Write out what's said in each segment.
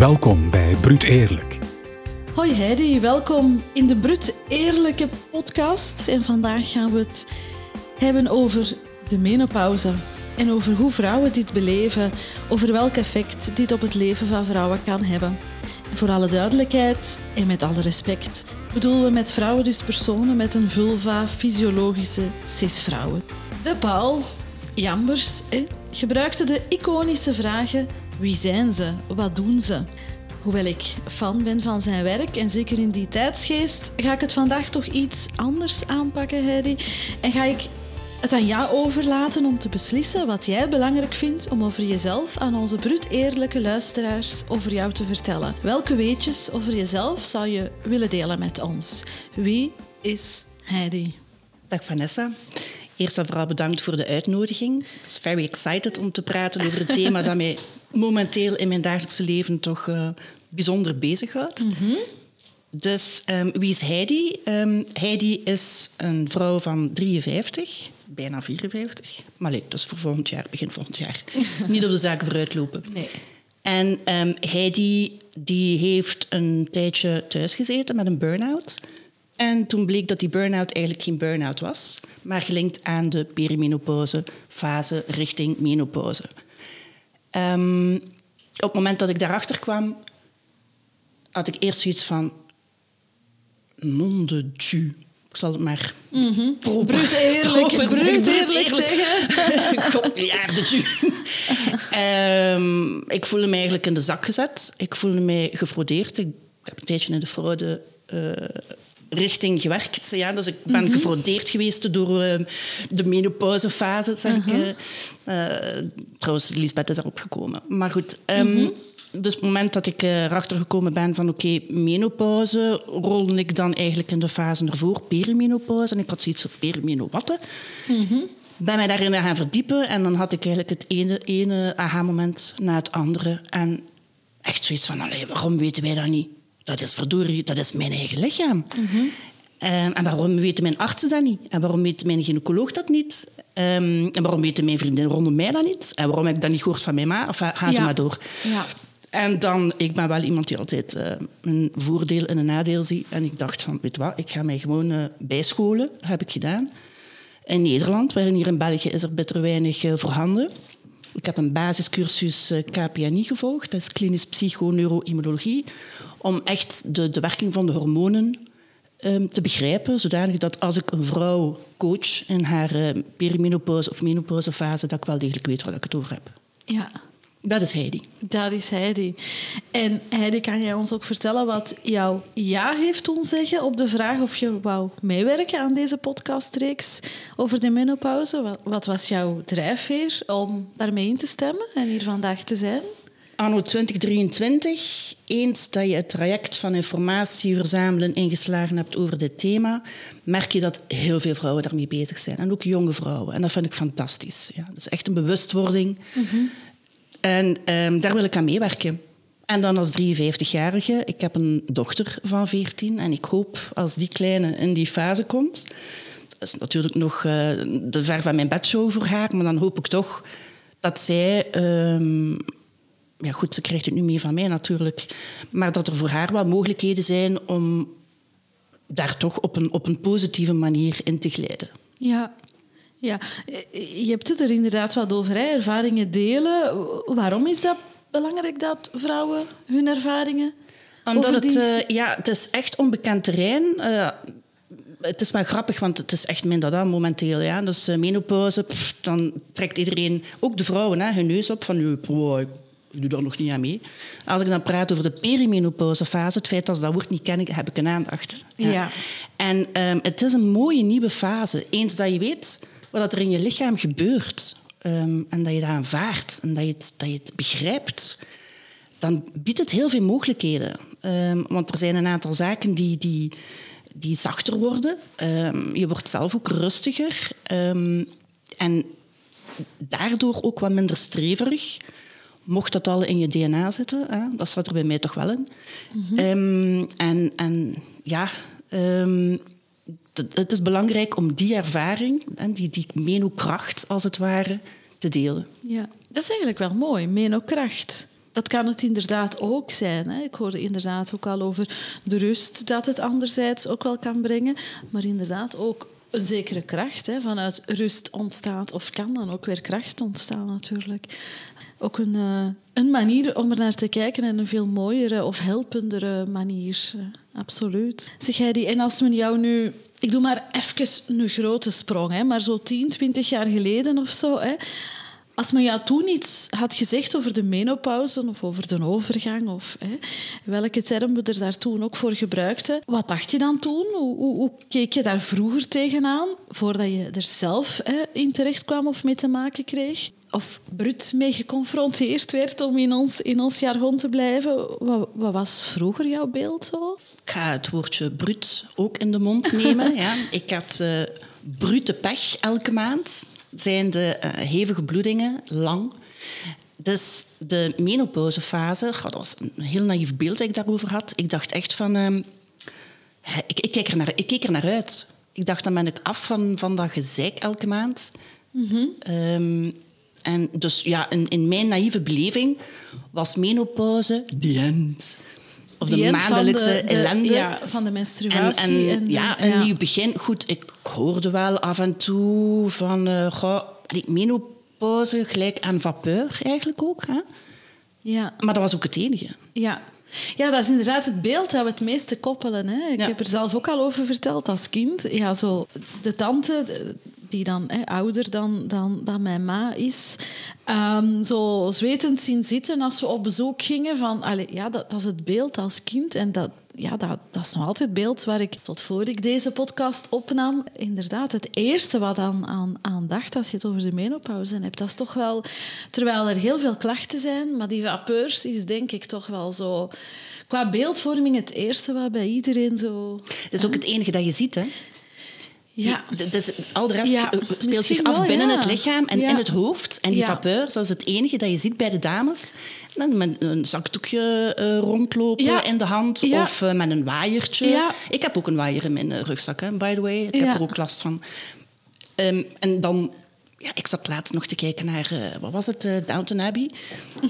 Welkom bij Bruut Eerlijk. Hoi Heidi, welkom in de Brut Eerlijke podcast. En vandaag gaan we het hebben over de menopauze. En over hoe vrouwen dit beleven, over welk effect dit op het leven van vrouwen kan hebben. En voor alle duidelijkheid en met alle respect bedoelen we met vrouwen dus personen met een vulva fysiologische cisvrouwen. De Paul Jambers gebruikte de iconische vragen wie zijn ze, wat doen ze? Hoewel ik fan ben van zijn werk en zeker in die tijdsgeest, ga ik het vandaag toch iets anders aanpakken, Heidi. En ga ik het aan jou overlaten om te beslissen wat jij belangrijk vindt om over jezelf aan onze bruut eerlijke luisteraars over jou te vertellen. Welke weetjes over jezelf zou je willen delen met ons? Wie is Heidi? Dag Vanessa. Eerst en vooral bedankt voor de uitnodiging. Ik ben very excited om te praten over een thema dat mij momenteel in mijn dagelijkse leven toch uh, bijzonder bezighoudt. Mm Dus um, wie is Heidi? Um, Heidi is een vrouw van 53, bijna 54. Maar nee, dat is voor volgend jaar, begin volgend jaar. Niet op de zaken vooruitlopen. Nee. En um, Heidi die heeft een tijdje thuis gezeten met een burn-out. En toen bleek dat die burn-out eigenlijk geen burn-out was, maar gelinkt aan de perimenopauze fase richting menopauze. Um, op het moment dat ik daarachter kwam, had ik eerst zoiets van... Non de Dieu. Ik zal het maar... Mm -hmm. Bruut eerlijk, bruut eerlijk zeggen. ja, de um, ik voelde me eigenlijk in de zak gezet. Ik voelde me gefraudeerd. Ik heb een tijdje in de fraude... Uh, richting gewerkt. Ja, dus ik ben mm gefraudeerd geweest door uh, de menopausefase, zeg ik. Uh, trouwens, Lisbeth is erop gekomen. Maar goed... Um, Dus op het moment dat ik erachter gekomen ben van oké, okay, menopauze, rolde ik dan eigenlijk in de fase ervoor, perimenopauze. En ik had zoiets van perimenowatte. Mm -hmm. Ben mij daarin gaan verdiepen en dan had ik eigenlijk het ene, ene aha-moment na het andere. En echt zoiets van, allee, waarom weten wij dat niet? Dat is verdorie, dat is mijn eigen lichaam. Mm en, en waarom weten mijn artsen dat niet? En waarom weet mijn gynaecoloog dat niet? Um, en waarom weten mijn vriendinnen rondom mij dat niet? En waarom heb ik dat niet gehoord van mijn ma? Of gaan ze maar door. Ja. En dan, ik ben wel iemand die altijd uh, een voordeel en een nadeel ziet. En ik dacht van, weet wat, ik ga mij gewoon uh, bijscholen. Dat heb ik gedaan. In Nederland, waarin hier in België is er bitter weinig uh, voorhanden. Ik heb een basiscursus KPNI gevolgd. Dat is klinisch psychoneuroimmunologie om echt de, de werking van de hormonen um, te begrijpen, zodanig dat als ik een vrouw coach in haar uh, perimenopauze of menopausefase, dat ik wel degelijk weet waar ik het over heb. Ja. Dat is Heidi. Dat is Heidi. En Heidi, kan jij ons ook vertellen wat jouw ja heeft doen zeggen op de vraag of je wou meewerken aan deze podcastreeks over de menopauze? Wat was jouw drijfveer om daarmee in te stemmen en hier vandaag te zijn? Anno 2023, eens dat je het traject van informatie verzamelen ingeslagen hebt over dit thema, merk je dat heel veel vrouwen daarmee bezig zijn. En ook jonge vrouwen. En dat vind ik fantastisch. Ja, dat is echt een bewustwording. Mm En um, daar wil ik aan meewerken. En dan als 53-jarige, ik heb een dochter van 14 en ik hoop als die kleine in die fase komt, dat is natuurlijk nog uh, de ver van mijn bedshow voor haar, maar dan hoop ik toch dat zij um, ja, goed, ze krijgt het nu mee van mij natuurlijk. Maar dat er voor haar wel mogelijkheden zijn om daar toch op een, op een positieve manier in te glijden. Ja, ja. je hebt het er inderdaad wat over, hè? ervaringen delen. Waarom is dat belangrijk dat vrouwen hun ervaringen omdat het, uh, ja, het is echt onbekend terrein. Uh, het is wel grappig, want het is echt minder dan momenteel. Ja. Dus uh, menopauze, pff, dan trekt iedereen, ook de vrouwen, hè, hun neus op van... Oh, ik doe daar nog niet aan mee. Als ik dan praat over de perimenopausefase, het feit dat ze dat woord niet kennen, heb ik een aandacht. Ja. ja. En um, het is een mooie nieuwe fase. Eens dat je weet wat er in je lichaam gebeurt um, en dat je dat aanvaardt en dat je het, dat je het begrijpt, dan biedt het heel veel mogelijkheden. Um, want er zijn een aantal zaken die, die, die zachter worden. je wordt zelf ook rustiger. en daardoor ook wat minder streverig mocht dat al in je DNA zitten. Hè? Dat staat er bij mij toch wel in. Mm -hmm. en, en ja, um, het is belangrijk om die ervaring, die, die menokracht als het ware, te delen. Ja, dat is eigenlijk wel mooi, menokracht. dat kan het inderdaad ook zijn. Hè. Ik hoorde inderdaad ook al over de rust dat het anderzijds ook wel kan brengen. Maar inderdaad ook een zekere kracht. Hè. Vanuit rust ontstaat, of kan dan ook weer kracht ontstaan natuurlijk. Ook een, uh, een manier om er naar te kijken en een veel mooiere of helpendere manier. Uh, absoluut. Zeg jij die, en als men jou nu ik doe maar even een grote sprong, hè, maar zo 10, 20 jaar geleden of zo. Hè, als men jou toen iets had gezegd over de menopauze of over de overgang, of hè, welke term we er daar toen ook voor gebruikten, wat dacht je dan toen? Hoe, hoe, hoe keek je daar vroeger tegenaan, voordat je er zelf hè, in terecht kwam of mee te maken kreeg? Of brut mee geconfronteerd werd, om in ons, in ons jargon te blijven. Wat, wat was vroeger jouw beeld zo? Ik ga het woordje brut ook in de mond nemen. ja. Ik had uh, brute pech elke maand zijn de uh, hevige bloedingen lang. Dus de menopausefase, dat was een heel naïef beeld dat ik daarover had. Ik dacht echt van, uh, ik, ik, keek er naar, ik keek er naar uit. Ik dacht, dan ben ik af van, van dat gezeik elke maand. Mm -hmm. um, en dus ja, in, in, mijn naïeve beleving was menopauze the end. Of de, Die maandelijkse van de, de, ellende. Ja, van de menstruatie. En, en, en ja, een nieuw begin. Goed, ik hoorde wel af en toe van... Uh, goh, menopauze gelijk aan vapeur eigenlijk ook. Hè? Ja. Maar dat was ook het enige. Ja. Ja, dat is inderdaad het beeld dat we het meeste koppelen. Hè. Ik Ja. heb er zelf ook al over verteld als kind. Ja, zo de tante, die dan hè, ouder dan, dan, dan mijn ma is, ehm, zo zwetend zien zitten als we op bezoek gingen. Van, allee, ja, dat, dat is het beeld als kind. En dat, ja, dat, dat is nog altijd het beeld waar ik, tot voor ik deze podcast opnam, inderdaad het eerste wat aan, aan, aan dacht als je het over de menopauze hebt. Dat is toch wel... Terwijl er heel veel klachten zijn, maar die vapeurs is denk ik toch wel zo... Qua beeldvorming het eerste wat bij iedereen zo... Dat is ook het enige dat je ziet, hè? Ja, Dus al de rest Ja, eh, speelt zich af wel, binnen ja. het lichaam en in het hoofd. En die vapeurs, dat is het enige dat je ziet bij de dames. Dan met een zakdoekje eh, rondlopen in de hand of eh, met een waaiertje. Ik heb ook een waaier in mijn rugzak, hè, by the way. Ik heb er ook last van. Ehm, en dan... Ja, ik zat laatst nog te kijken naar, eh, wat was het, eh, Downton Abbey.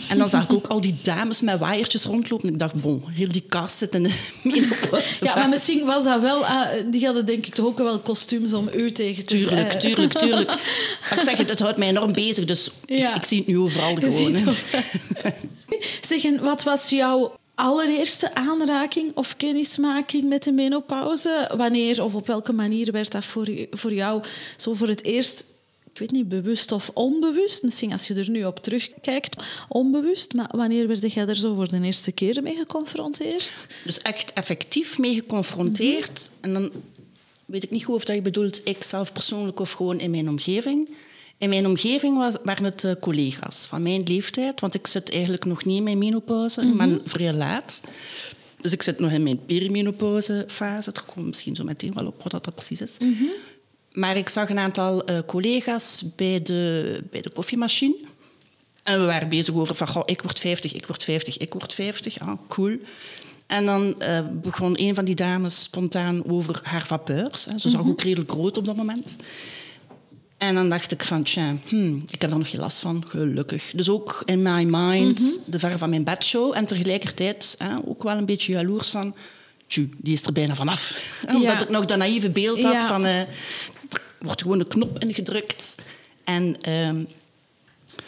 En dan zag ik ook al die dames met waaiertjes rondlopen. En ik dacht, bon, heel die cast zit in de menopauze. ja maar misschien was dat wel... ah, die hadden denk ik toch ook wel kostuums om u tegen te Tuurlijk, tuurlijk, tuurlijk. Maar ik zeg het, het houdt mij enorm bezig, dus Ja. ik zie het nu overal gewoon. ziet hè. wel. zeg, en wat was jouw allereerste aanraking of kennismaking met de menopauze? Wanneer of op welke manier werd dat voor, voor jou zo voor het eerst... Ik weet niet, bewust of onbewust. Misschien als je er nu op terugkijkt, onbewust. Maar wanneer werd jij er zo voor de eerste keer mee geconfronteerd? Dus echt effectief mee geconfronteerd. En dan weet ik niet goed of dat je bedoelt ik zelf persoonlijk of gewoon in mijn omgeving. In mijn omgeving was, waren het eh, collega's van mijn leeftijd, want ik zit eigenlijk nog niet in mijn menopauze, maar vrij laat. Dus ik zit nog in mijn perimenopausefase. Daar we misschien zo meteen wel op wat dat precies is. Maar ik zag een aantal eh, collega's bij de, bij de koffiemachine. En we waren bezig over van, goh, ik word 50, ik word 50, ik word 50. Ah, cool. En dan eh, begon een van die dames spontaan over haar vapeurs. Hè. Ze zag ook redelijk rood op dat moment. En dan dacht ik van, tja, hmm, ik heb er nog geen last van, gelukkig. Dus ook in my mind de ver van mijn bedshow. En tegelijkertijd hè, ook wel een beetje jaloers van... tju, die is er bijna vanaf. Omdat ik nog dat naïeve beeld had Ja. van... eh, wordt gewoon een knop ingedrukt. En ehm,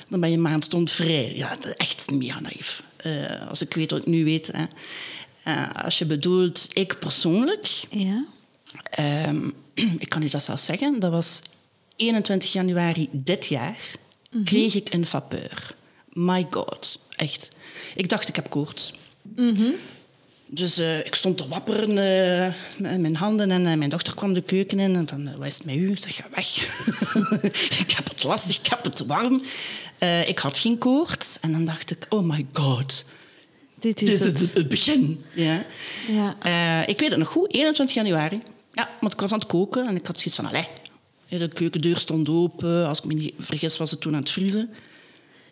dan ben je een maand stond vrij. Ja, dat is echt mega naïef. Eh, als ik weet wat ik nu weet. Hè. Eh, als je bedoelt, ik persoonlijk... Ja. Ehm, ik kan u dat zelfs zeggen. Dat was 21 januari dit jaar. Kreeg ik een vapeur. My god, echt. Ik dacht, ik heb koorts. Dus eh, ik stond te wapperen eh, met mijn handen en eh, mijn dochter kwam de keuken in en van, wat is het met u? Ik zeg, ga weg. ik heb het lastig, ik heb het warm. Ik had geen koorts en dan dacht ik, oh my god. Dit is Dit is het. het, het begin. Ja. Ja. Ik weet het nog goed, 21 januari. Ja, want ik was aan het koken en ik had zoiets van, allee, de keukendeur stond open. Als ik me niet vergis, was het toen aan het vriezen.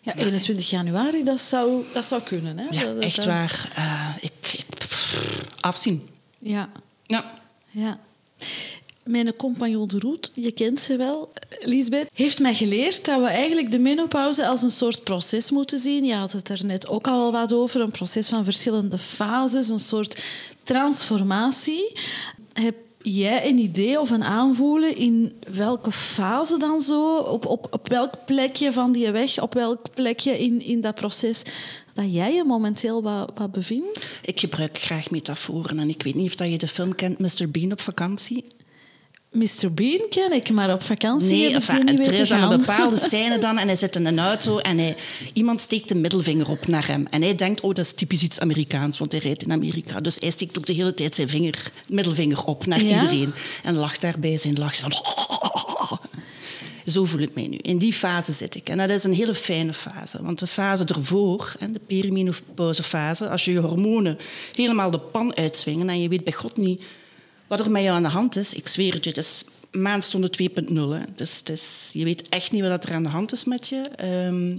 Ja, 21 januari, dat zou, dat zou kunnen. Hè? Ja, Dat- dat- echt waar. Eh, ik, ik, pff, afzien. Ja, Ja. ja. mijn compagnon de Roet, je kent ze wel, Lisbeth, heeft mij geleerd dat we eigenlijk de menopauze als een soort proces moeten zien. Je had het er net ook al wat over, een proces van verschillende fases, een soort transformatie. Heb jij een idee of een aanvoelen in welke fase dan zo, op, op, op welk plekje van die weg, op welk plekje in, in dat proces dat jij je momenteel wat, wat bevindt? Ik gebruik graag metaforen en ik weet niet of dat je de film kent, Mr. Bean op vakantie. Mr. Bean ken ik, maar op vakantie Nee, heb ik niet er is dan een bepaalde scène dan en hij zit in een auto en hij, iemand steekt de middelvinger op naar hem. En hij denkt, oh, dat is typisch iets Amerikaans, want hij rijdt in Amerika. Dus hij steekt ook de hele tijd zijn vinger, middelvinger op naar Ja? iedereen. En lacht daarbij zijn lach van... Zo voel ik mij nu. In die fase zit ik. En dat is een hele fijne fase. Want de fase ervoor, de perimenopauze-fase, als je je hormonen helemaal de pan uitswingen en je weet bij God niet wat er met jou aan de hand is, ik zweer het je, het is maandstonde 2.0. hè. Het is, het is, je weet echt niet wat er aan de hand is met je. Ehm,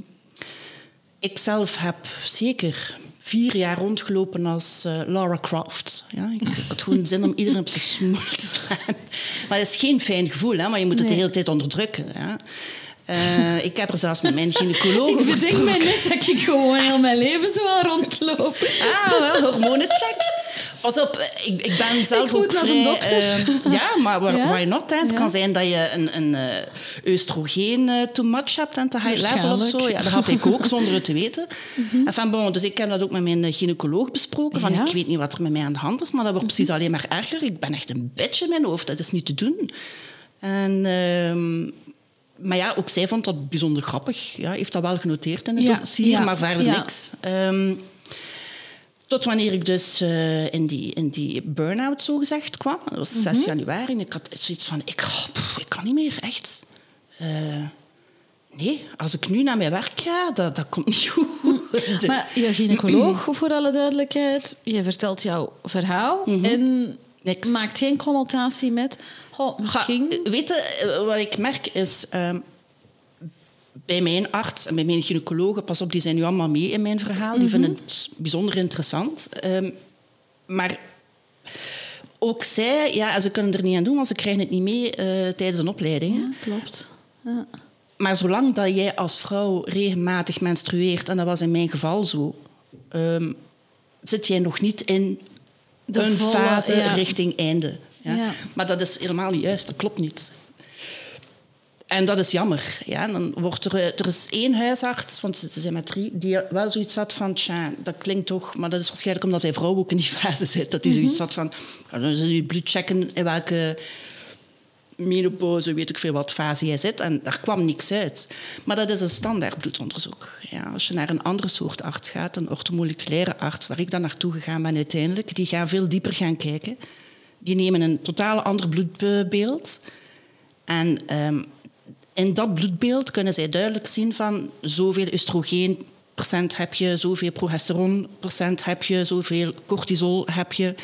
ik zelf heb zeker vier jaar rondgelopen als eh, Laura Croft. Ja, ik, ik had gewoon zin om iedereen op zijn smoel te slaan. Maar het is geen fijn gevoel, hè, maar je moet het de hele tijd onderdrukken. Ja. Eh, ik heb er zelfs met mijn gynaecoloog Ik over bedenk gesproken. mij net dat ik gewoon heel mijn leven zo aan rondloop. Ah, wel, hormonencheck. Pas op, eh, ik, ik ben zelf Ik ook vrij... dokter. eh, ja, maar why, Ja? why not? Hè? Het Ja. kan zijn dat je een, een eh, oestrogeen eh, too much hebt en te high level of zo. Ja, dat had ik ook, zonder het te weten. Enfin, bon, dus ik heb dat ook met mijn gynaecoloog besproken. Van, Ja. Ik weet niet wat er met mij aan de hand is, maar dat wordt precies alleen maar erger. Ik ben echt een bitch in mijn hoofd. Dat is niet te doen. En... maar ja, ook zij vond dat bijzonder grappig. Ja, heeft dat wel genoteerd in het Ja, dossier, ja, maar verder ja. niks. Ehm, tot wanneer ik dus eh, in die, in die burn-out zogezegd kwam. Dat was 6 januari. En ik had zoiets van, ik, oh, pff, ik kan niet meer, echt. Eh, nee, als ik nu naar mijn werk ga, dat, dat komt niet goed. De- Maar je gynaecoloog, voor alle duidelijkheid, je vertelt jouw verhaal en Niks. maakt geen connotatie met... Oh, misschien... Ga, weet je, eh, wat ik merk is... ehm, bij mijn arts en bij mijn gynaecologen, pas op, die zijn nu allemaal mee in mijn verhaal. Die vinden het bijzonder interessant. Ehm, maar ook zij, ja, ze kunnen er niet aan doen, want ze krijgen het niet mee eh, tijdens een opleiding. Ja, klopt. Ja. Maar zolang dat jij als vrouw regelmatig menstrueert, en dat was in mijn geval zo, ehm, zit jij nog niet in De een volle- fase ja. richting einde. Ja? Ja. Maar dat is helemaal niet juist, dat klopt niet. En dat is jammer. Ja? En dan wordt er, er is één huisarts, want ze zijn met drie, die wel zoiets had van, tja, dat klinkt toch... Maar dat is waarschijnlijk omdat hij vrouw ook in die fase zit. Dat hij zoiets had van, dan eens je bloed checken in welke menopauze, weet ik veel wat fase jij zit. En daar kwam niks uit. Maar dat is een standaard bloedonderzoek. Ja, als je naar een andere soort arts gaat, een orthomoleculaire arts, waar ik dan naartoe gegaan ben uiteindelijk, die gaan veel dieper gaan kijken. Die nemen een totaal ander bloedbeeld. En ehm, in dat bloedbeeld kunnen zij duidelijk zien van zoveel oestrogeen procent heb je, zoveel progesteron procent heb je, zoveel cortisol heb je.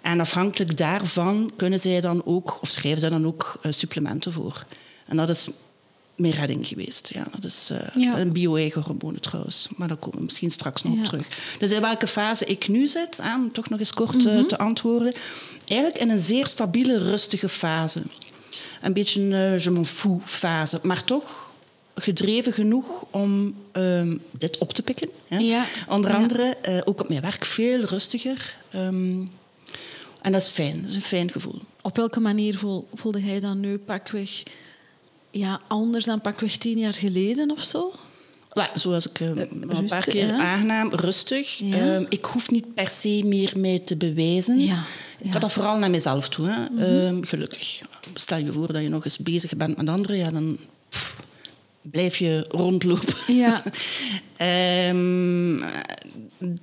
En afhankelijk daarvan kunnen zij dan ook, of schrijven zij dan ook eh, supplementen voor. En dat is mijn redding geweest. Ja, dat is eh, Ja. een bio-eigen trouwens. Maar daar komen we misschien straks nog Ja. op terug. Dus in welke fase ik nu zit, om toch nog eens kort eh, te antwoorden. Eigenlijk in een zeer stabiele, rustige fase. Een beetje een eh, je m'en fous fase. Maar toch gedreven genoeg om ehm, dit op te pikken. Hè. Ja. Onder andere eh, ook op mijn werk veel rustiger. Ehm, en dat is fijn. Dat is een fijn gevoel. Op welke manier voel, voelde jij dan nu pakweg... Ja, anders dan pakweg tien jaar geleden of zo? Ja, zoals ik eh, al een paar keer ja. aangenaam, rustig. Ja. Ehm, ik hoef niet per se meer mij te bewijzen. Ja, Ik. Mhm. ga dat vooral naar mezelf toe. Hè. Ehm, gelukkig. Stel je voor dat je nog eens bezig bent met anderen, ja, dan pff, blijf je rondlopen. Ja. Ehm,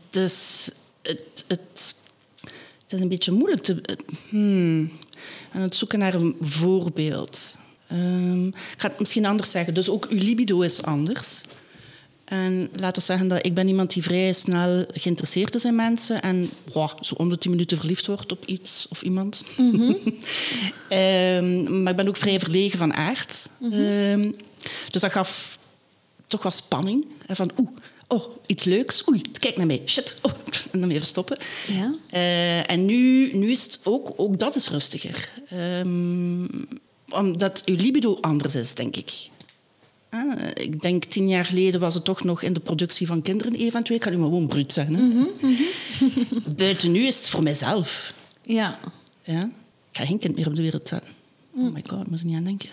dus het, het, het is een beetje moeilijk te... Hmm, aan het zoeken naar een voorbeeld. Ehm, ik ga het misschien anders zeggen. Dus ook uw libido is anders. En laten we zeggen dat ik ben iemand die vrij snel geïnteresseerd is in mensen en wow, zo om de tien minuten verliefd wordt op iets of iemand. Ehm, maar ik ben ook vrij verlegen van aard. Ehm, dus dat gaf toch wel spanning. Hè, van oeh, oh, iets leuks. Oei, kijk naar mij. Shit. Oh, en dan weer stoppen. Ja. Eh, en nu, nu is het ook, ook dat is rustiger. Ehm, omdat uw libido anders is, denk ik. Ah, ik denk tien jaar geleden was het toch nog in de productie van kinderen eventueel. Ik kan nu maar gewoon bruut zijn. Hè? Mhm, Buiten nu is het voor mijzelf. Ja. Ja? Ik ga geen kind meer op de wereld zetten. Oh my god, moet er niet aan denken.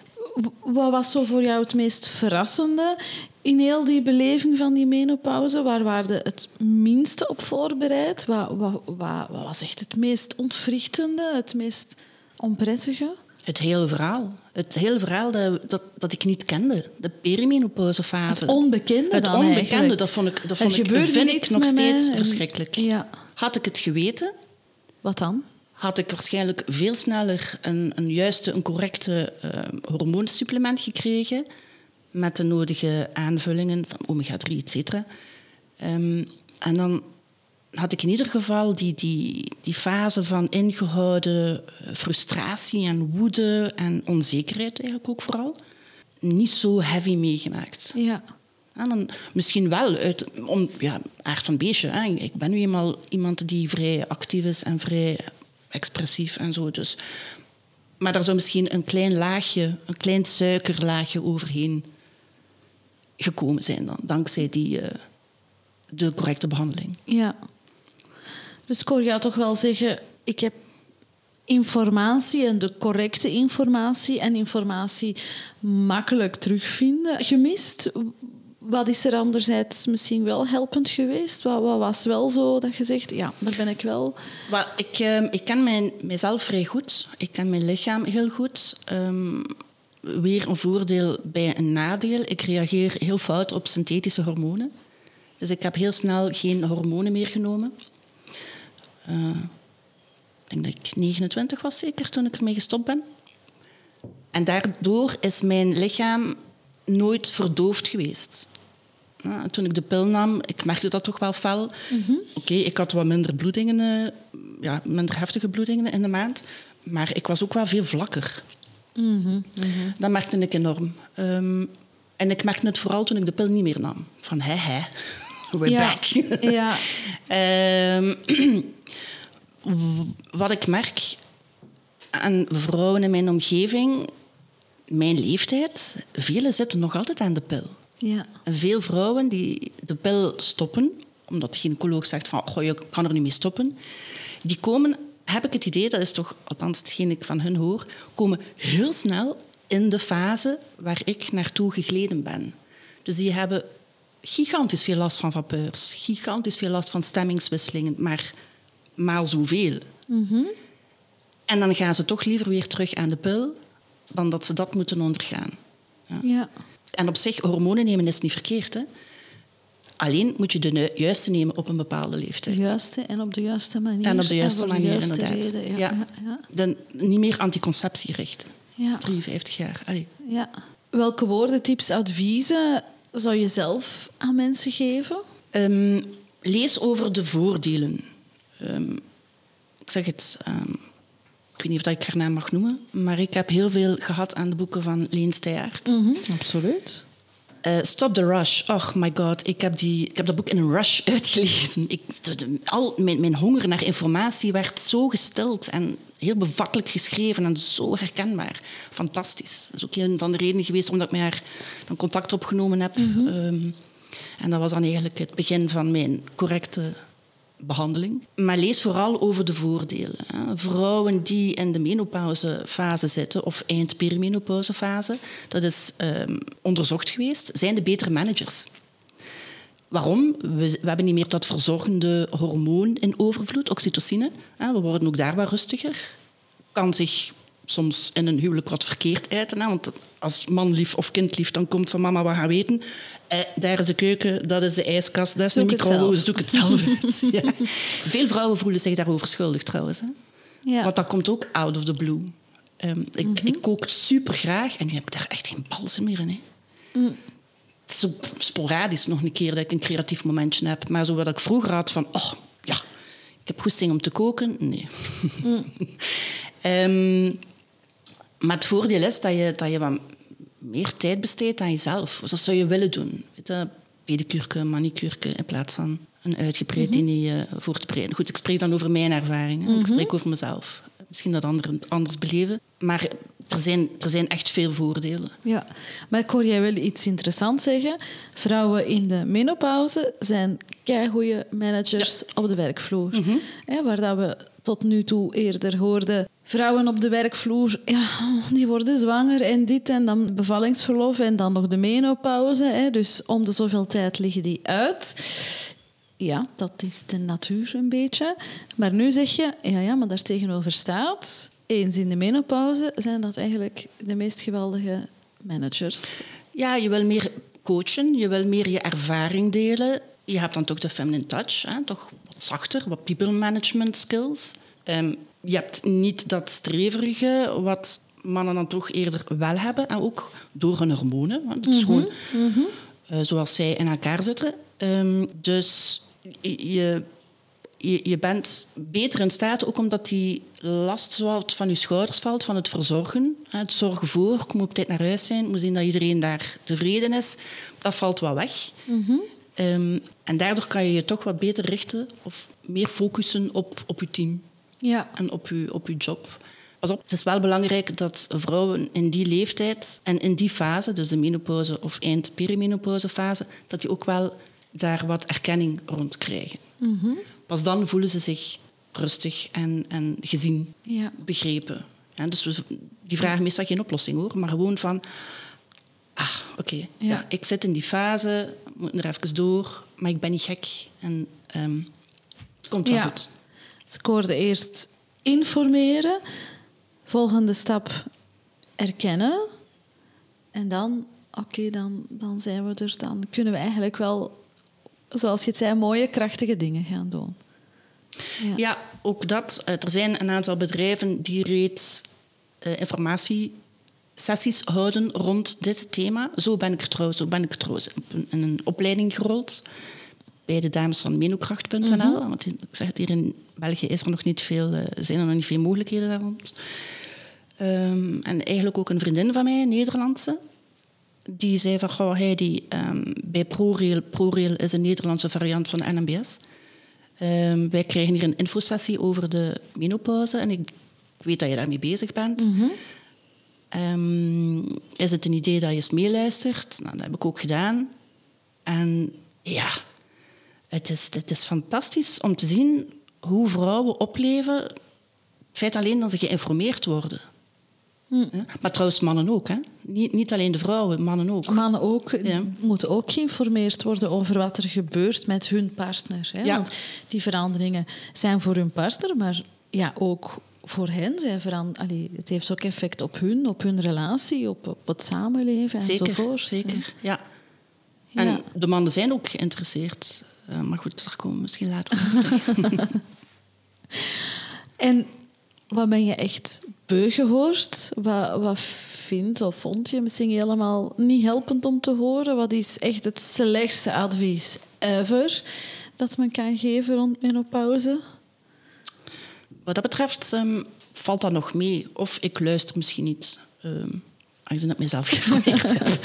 Wat was zo voor jou het meest verrassende in heel die beleving van die menopauze? Waar waren je het minste op voorbereid? Wat, wat, wat, wat was echt het meest ontwrichtende, het meest onprettige? Het hele verhaal. Het hele verhaal dat, dat, dat ik niet kende. De perimenopausefase. Het onbekende Het dan onbekende, eigenlijk. dat vond ik, dat vond ik, vind ik nog mij steeds verschrikkelijk. Ja. Had ik het geweten, Wat dan? had ik waarschijnlijk veel sneller een, een juiste, een correcte eh, hormoonsupplement gekregen. Met de nodige aanvullingen van omega-3, et cetera. Ehm, en dan had ik in ieder geval die, die, die fase van ingehouden eh, frustratie en woede en onzekerheid eigenlijk ook vooral niet zo heavy meegemaakt. Ja. En dan misschien wel uit om, ja, aard van beestje. Hè. Ik ben nu eenmaal iemand die vrij actief is en vrij expressief en zo. Dus. Maar daar zou misschien een klein laagje, een klein suikerlaagje overheen gekomen zijn dan, dankzij die, eh, de correcte behandeling. Ja. Dus ik hoor jou toch wel zeggen, ik heb informatie en de correcte informatie en informatie makkelijk terugvinden gemist. Wat is er anderzijds misschien wel helpend geweest? Wat, wat was wel zo dat je zegt, ja, daar ben ik wel... Ik, eh, ik ken mijn, mijzelf vrij goed. Ik ken mijn lichaam heel goed. Ehm, weer een voordeel bij een nadeel. Ik reageer heel fout op synthetische hormonen. Dus ik heb heel snel geen hormonen meer genomen. Eh, ik denk dat ik 29 was zeker toen ik ermee gestopt ben. En daardoor is mijn lichaam nooit verdoofd geweest. Ja, toen ik de pil nam, ik merkte dat toch wel fel. Oké, ik had wat minder bloedingen, eh, ja, minder heftige bloedingen in de maand. Maar ik was ook wel veel vlakker. Dat merkte ik enorm. Ehm, en ik merkte het vooral toen ik de pil niet meer nam. Van, hè, hè, we're Ja, back. ja. Ehm, wat ik merk aan vrouwen in mijn omgeving, mijn leeftijd, velen zitten nog altijd aan de pil. Ja. En veel vrouwen die de pil stoppen, omdat de gynaecoloog zegt van goh, je kan er niet mee stoppen, die komen, heb ik het idee, dat is toch althans hetgeen ik van hun hoor, komen heel snel in de fase waar ik naartoe gegleden ben. Dus die hebben gigantisch veel last van vapeurs, gigantisch veel last van stemmingswisselingen, maar maal zoveel. En dan gaan ze toch liever weer terug aan de pil dan dat ze dat moeten ondergaan. ja. En op zich, hormonen nemen is niet verkeerd. Hè? Alleen moet je de juiste nemen op een bepaalde De leeftijd. juiste en op de juiste manier. En op de juiste manier, juiste inderdaad. reden, ja. Ja. Ja. Ja. Dan niet meer anticonceptie richten. Ja. 53 jaar. Allee. Ja. Welke woorden, tips, adviezen zou je zelf aan mensen geven? Ehm, lees over de voordelen. Ehm, ik zeg het, ehm, ik weet niet of ik haar naam mag noemen, maar ik heb heel veel gehad aan de boeken van Leen Steyaert. Absoluut. Eh, Stop the Rush. Oh my god, ik heb, die, ik heb dat boek in een rush uitgelezen. Ik, de- de- al, mijn, mijn honger naar informatie werd zo gestild en heel bevattelijk geschreven en zo herkenbaar. Fantastisch. Dat is ook een van de redenen geweest omdat ik met haar dan contact opgenomen heb. Ehm, en dat was dan eigenlijk het begin van mijn correcte behandeling. Maar lees vooral over de voordelen. Vrouwen die in de menopausefase zitten, of eind-perimenopausefase, dat is ehm, onderzocht geweest, zijn de betere managers. Waarom? We, hebben niet meer dat verzorgende hormoon in overvloed, oxytocine. We worden ook daar wat rustiger. Kan zich soms in een huwelijk wat verkeerd uiten. Hè. Want als man lief of kind lief, dan komt van mama wat gaan weten. Eh, daar is de keuken, dat is de ijskast, dat is de Zoek microgolf, zelf. doe ik het zelf uit. ja. Veel vrouwen voelen zich daarover schuldig trouwens. Hè. Ja. Want dat komt ook out of the blue. Ehm, ik, ik kook super graag en nu heb ik daar echt geen balzen meer in. Hè. Het is zo sporadisch nog een keer dat ik een creatief momentje heb. Maar zo wat ik vroeger had van, oh ja, ik heb goesting om te koken. Nee. Ehm, maar het voordeel is dat je, dat je wat meer tijd besteedt aan jezelf. Dat zou je willen doen. Weet je, pedicurke, manicurke, in plaats van een uitgebreid diner eh, voor te bereiden. Goed, ik spreek dan over mijn ervaringen. Ik spreek over mezelf. Misschien dat anderen het anders beleven. Maar er zijn, er zijn echt veel voordelen. Ja, maar ik hoor jij wel iets interessants zeggen. Vrouwen in de menopauze zijn goede managers op de werkvloer. Hè, waar dat we tot nu toe eerder hoorden... Vrouwen op de werkvloer, ja, die worden zwanger en dit en dan bevallingsverlof en dan nog de menopauze. Hè, dus om de zoveel tijd liggen die uit. Ja, dat is de natuur een beetje. Maar nu zeg je, ja, ja, maar daar tegenover staat... Eens in de menopauze zijn dat eigenlijk de meest geweldige managers. Ja, je wil meer coachen, je wil meer je ervaring delen. Je hebt dan toch de feminine touch, hè? toch wat zachter, wat people management skills. Ehm, je hebt niet dat streverige wat mannen dan toch eerder wel hebben. En ook door hun hormonen. Want het is gewoon eh, zoals zij in elkaar zitten. Ehm, dus je, je, je bent beter in staat, ook omdat die last wat van je schouders valt, van het verzorgen. Het zorgen voor, ik moet op tijd naar huis zijn, ik moet zien dat iedereen daar tevreden is. Dat valt wat weg. Ehm, en daardoor kan je je toch wat beter richten of meer focussen op, op je team Ja. en op je, op je job. Pas op, het is wel belangrijk dat vrouwen in die leeftijd en in die fase, dus de menopauze of eind-perimenopausefase, dat die ook wel daar wat erkenning rond krijgen. Pas dan voelen ze zich rustig en, en gezien, Ja. begrepen. Ja, dus we, die vragen meestal geen oplossing hoor, maar gewoon van, ah, oké, ja. ik zit in die fase, moet er even door, maar ik ben niet gek en ehm, het komt wel Ja. goed. Dus ik hoorde eerst informeren, volgende stap erkennen. En dan, oké, dan, dan zijn we er. Dan kunnen we eigenlijk wel, zoals je het zei, mooie, krachtige dingen gaan doen. Ja. Ja, ook dat. Eh, Er zijn een aantal bedrijven die reeds eh, informatiesessies houden rond dit thema. Zo ben ik trouwens, zo ben ik trouwens in een opleiding gerold bij de dames van menokracht.nl. Want ik zeg het, hier in België is er nog niet veel, eh, zijn er nog niet veel mogelijkheden daar rond. Ehm, en eigenlijk ook een vriendin van mij, een Nederlandse, die zei van, goh, Heidi, ehm, bij ProRail, ProRail is een Nederlandse variant van NMBS. Ehm, wij krijgen hier een infosessie over de menopauze en ik weet dat je daarmee bezig bent. Ehm, is het een idee dat je eens meeluistert? Nou, dat heb ik ook gedaan. En ja, het is, het is fantastisch om te zien hoe vrouwen opleven. Het feit alleen dat ze geïnformeerd worden. Ja, Maar trouwens, mannen ook. Hè? Niet, niet alleen de vrouwen, mannen ook. Mannen ook, Ja. moeten ook geïnformeerd worden over wat er gebeurt met hun partner. Hè? Ja. Want die veranderingen zijn voor hun partner, maar ja, ook voor hen. Zij veran- Allee, het heeft ook effect op hun, op hun relatie, op, op het samenleven Zeker, enzovoort. zeker. Ja. Ja. En de mannen zijn ook geïnteresseerd. Eh, maar goed, daar komen we misschien later op terug. En wat ben je echt beu gehoord? Wat, wat vindt of vond je misschien helemaal niet helpend om te horen? Wat is echt het slechtste advies ever dat men kan geven rond menopauze? Wat dat betreft ehm, valt dat nog mee. Of ik luister misschien niet. ehm aangezien ik mezelf geïnformeerd heb.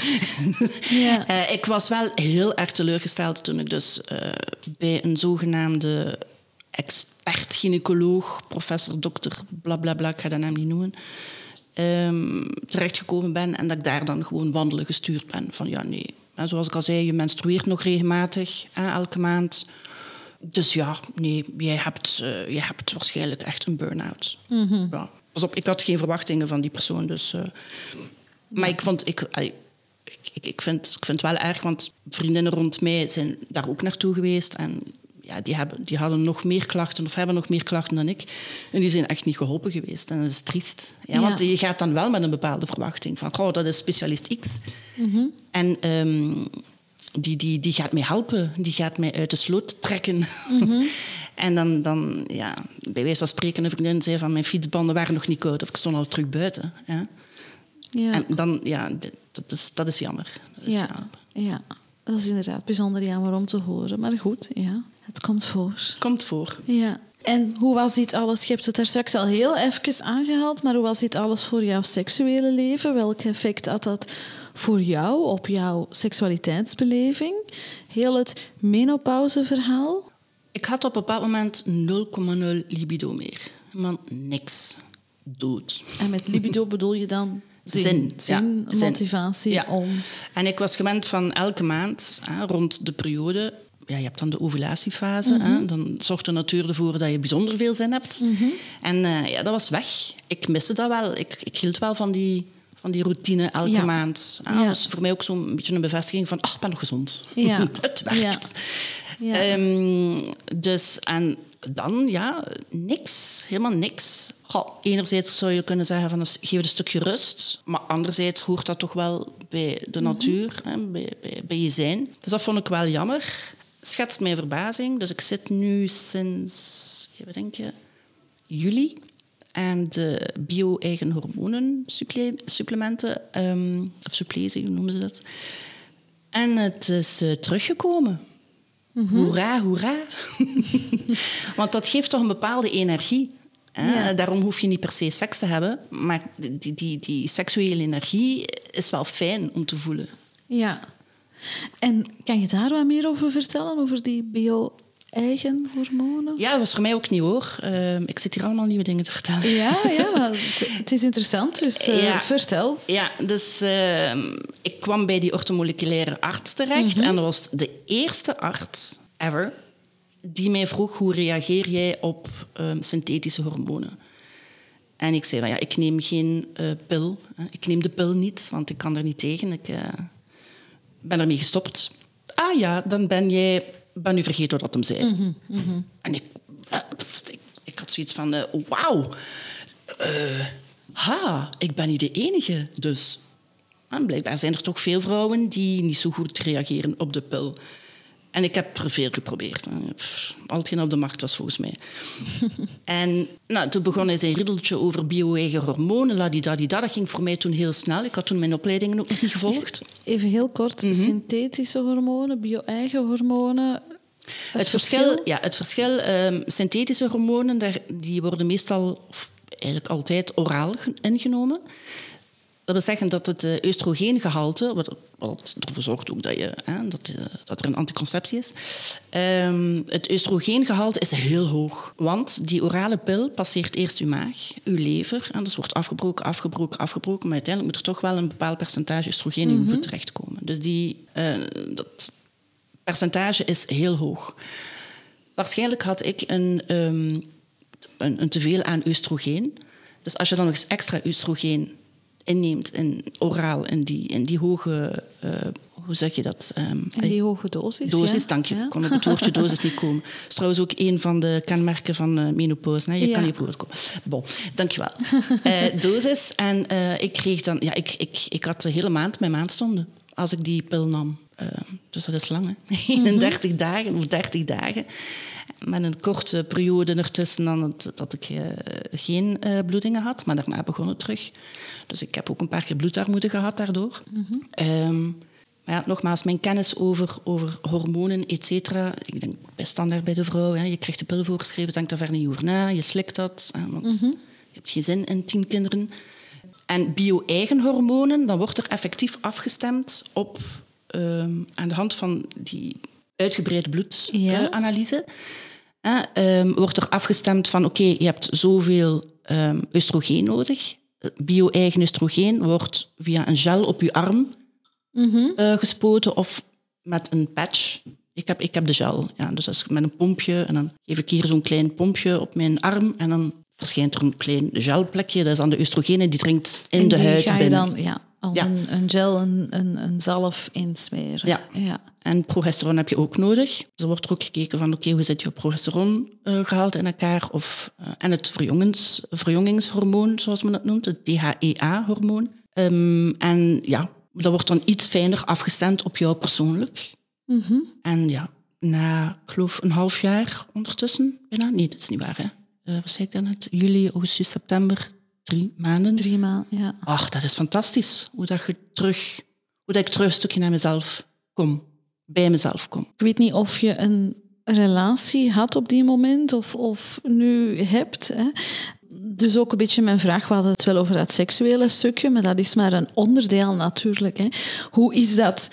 Ja. Eh, ik was wel heel erg teleurgesteld toen ik dus eh, bij een zogenaamde expert-gynaecoloog, professor, dokter, blablabla, bla, bla, ik ga dat naam niet noemen, ehm, terechtgekomen ben en dat ik daar dan gewoon wandelen gestuurd ben. Van ja, nee. En zoals ik al zei, je menstrueert nog regelmatig, hè, elke maand. Dus ja, nee, jij hebt, jij hebt waarschijnlijk echt een burn-out. Ja. Pas op, ik had geen verwachtingen van die persoon, dus... eh, maar ik vond... Ik, ik, ik, vind, ik vind het wel erg, want vriendinnen rond mij zijn daar ook naartoe geweest. En ja, die, hebben, die hadden nog meer klachten of hebben nog meer klachten dan ik. En die zijn echt niet geholpen geweest. En dat is triest. Ja, Ja. Want je gaat dan wel met een bepaalde verwachting van... Goh, dat is specialist X. En ehm, die, die, die gaat mij helpen. Die gaat mij uit de sloot trekken. en dan, dan, ja, bij wijze van spreken, een vriendin zei van... Mijn fietsbanden waren nog niet koud of ik stond al terug buiten. Ja. Ja. En dan, ja, dat is, dat is jammer. Dat is ja. jammer. ja, dat is inderdaad bijzonder jammer om te horen. Maar goed, ja, het komt voor. Komt voor. Ja. En hoe was dit alles? Je hebt het daar straks al heel even aangehaald, maar hoe was dit alles voor jouw seksuele leven? Welk effect had dat voor jou op jouw seksualiteitsbeleving? Heel het menopauzeverhaal? Ik had op een bepaald moment 0,0 libido meer. Man, niks. Dood. En met libido bedoel je dan zin, Zin, ja, zin. motivatie Ja. om... En ik was gewend van elke maand, hè, rond de periode... Ja, je hebt dan de ovulatiefase. hè, dan zorgt de natuur ervoor dat je bijzonder veel zin hebt. En eh, ja, dat was weg. Ik miste dat wel. Ik, ik hield wel van die, van die routine elke Ja. maand. hè. Ja. Dat was voor mij ook zo'n beetje een bevestiging van... ach, ik ben nog gezond. Ja. Het werkt. Ja. Ehm, dus, en dan, ja, niks. Helemaal niks. Goh, enerzijds zou je kunnen zeggen van, dus geef het een stukje rust. Maar anderzijds hoort dat toch wel bij de natuur, hè, bij, bij, bij je zijn. Dus dat vond ik wel jammer. Schetst mijn verbazing. Dus ik zit nu sinds, even denken, juli. En de bio-eigen hormonen supple- supplementen, ehm, of suppletie, hoe noemen ze dat? En het is eh, teruggekomen. Hoera, hoera. Want dat geeft toch een bepaalde energie. Hè? Ja. Daarom hoef je niet per se seks te hebben. Maar die, die, die seksuele energie is wel fijn om te voelen. Ja. En kan je daar wat meer over vertellen, over die bio-eigen hormonen? Ja, dat was voor mij ook nieuw hoor. Ehm, ik zit hier allemaal nieuwe dingen te vertellen. Ja, ja maar het, is interessant, dus eh, Ja. vertel. Ja, dus ehm, ik kwam bij die orthomoleculaire arts terecht. En dat was de eerste arts ever die mij vroeg hoe reageer jij op ehm, synthetische hormonen. En ik zei, van, ja, ik neem geen eh, pil. Ik neem de pil niet, want ik kan er niet tegen. Ik eh, ben ermee gestopt. Ah ja, dan ben jij... Ben u vergeten wat hem zei. En ik, eh, ik, ik had zoiets van, eh, wauw. Eh, ha, ik ben niet de enige, dus. En blijkbaar zijn er toch veel vrouwen die niet zo goed reageren op de pil. En ik heb er veel geprobeerd. Al hetgeen op de markt was volgens mij. en nou, toen begon hij zijn riddeltje over bio-eigen hormonen. ladidadida. Dat ging voor mij toen heel snel. Ik had toen mijn opleidingen ook nog niet gevolgd. Even heel kort, Mhm. synthetische hormonen, bio-eigen hormonen. Het, verschil, ja, het verschil ehm, synthetische hormonen, daar, die worden meestal, of eigenlijk altijd, oraal ge- ingenomen. Dat wil zeggen dat het eh, oestrogeengehalte, wat, wat ervoor zorgt ook dat, je, hè, dat, eh, dat er een anticonceptie is, ehm, het oestrogeengehalte is heel hoog. Want die orale pil passeert eerst uw maag, uw lever, en dus wordt afgebroken, afgebroken, afgebroken, maar uiteindelijk moet er toch wel een bepaald percentage oestrogeen in je bloed terechtkomen. Dus die, eh, dat percentage is heel hoog. Waarschijnlijk had ik een, een, een teveel aan oestrogeen. Dus als je dan nog eens extra oestrogeen inneemt in, oraal in die, in die hoge, eh, hoe zeg je dat? Ehm, En die hoge dosis. Dosis, ja. dank je. Ja. Ik kon op het woordje dosis niet komen. Dat is trouwens ook een van de kenmerken van eh, menopauze. Hè? Je Ja. kan niet op woord komen. Bon, dank je wel. Eh, dosis. En eh, ik kreeg dan... Ja, ik, ik, ik had de hele maand mijn maandstonden als ik die pil nam. Eh, dus dat is lang, hè? Mhm. 31 dagen of 30 dagen. Met een korte periode ertussen dan het- dat ik eh, geen eh, bloedingen had. Maar daarna begon het terug. Dus ik heb ook een paar keer bloedarmoede gehad daardoor. Ehm, maar ja, nogmaals, mijn kennis over, over hormonen, et cetera. Ik denk bij standaard bij de vrouw. Hè, je krijgt de pil voorgeschreven, denk daar verder niet over na. Je slikt dat, hè, want je hebt geen zin in tien kinderen. En bio-eigen hormonen, dan wordt er effectief afgestemd op, ehm, aan de hand van die uitgebreide Ja. bloedanalyse. wordt er afgestemd van, oké, je hebt zoveel ehm oestrogeen nodig. Bio-eigen oestrogeen wordt via een gel op je arm eh, gespoten of met een patch. Ik heb, ik heb de gel, ja, dus dat is met een pompje. En dan geef ik hier zo'n klein pompje op mijn arm en dan verschijnt er een klein gelplekje. Dat is dan de oestrogenen, die dringt in En de huid binnen. dan ja, als Ja. Een, een gel, een, een, een zalf insmeren. Ja. ja. En progesteron heb je ook nodig. Dus er wordt er ook gekeken van, oké, hoe zit je progesterongehalte in elkaar? Of, eh, en het verjongens, verjongingshormoon, zoals men dat noemt, het DHEA-hormoon. Ehm, en ja, dat wordt dan iets fijner afgestemd op jou persoonlijk. Mhm. En ja, na, ik geloof, een half jaar ondertussen, bijna, nee, dat is niet waar, hè. Eh, wat zei ik dan net? Juli, augustus, september, drie maanden. Drie maanden, ja. Ach, dat is fantastisch. Hoe dat, je terug, hoe dat ik terug een stukje naar mezelf kom. Bij mezelf kom. Ik weet niet of je een relatie had op die moment of, of nu hebt. Hè. Dus ook een beetje mijn vraag, we hadden het wel over dat seksuele stukje, maar dat is maar een onderdeel natuurlijk. Hè. Hoe is dat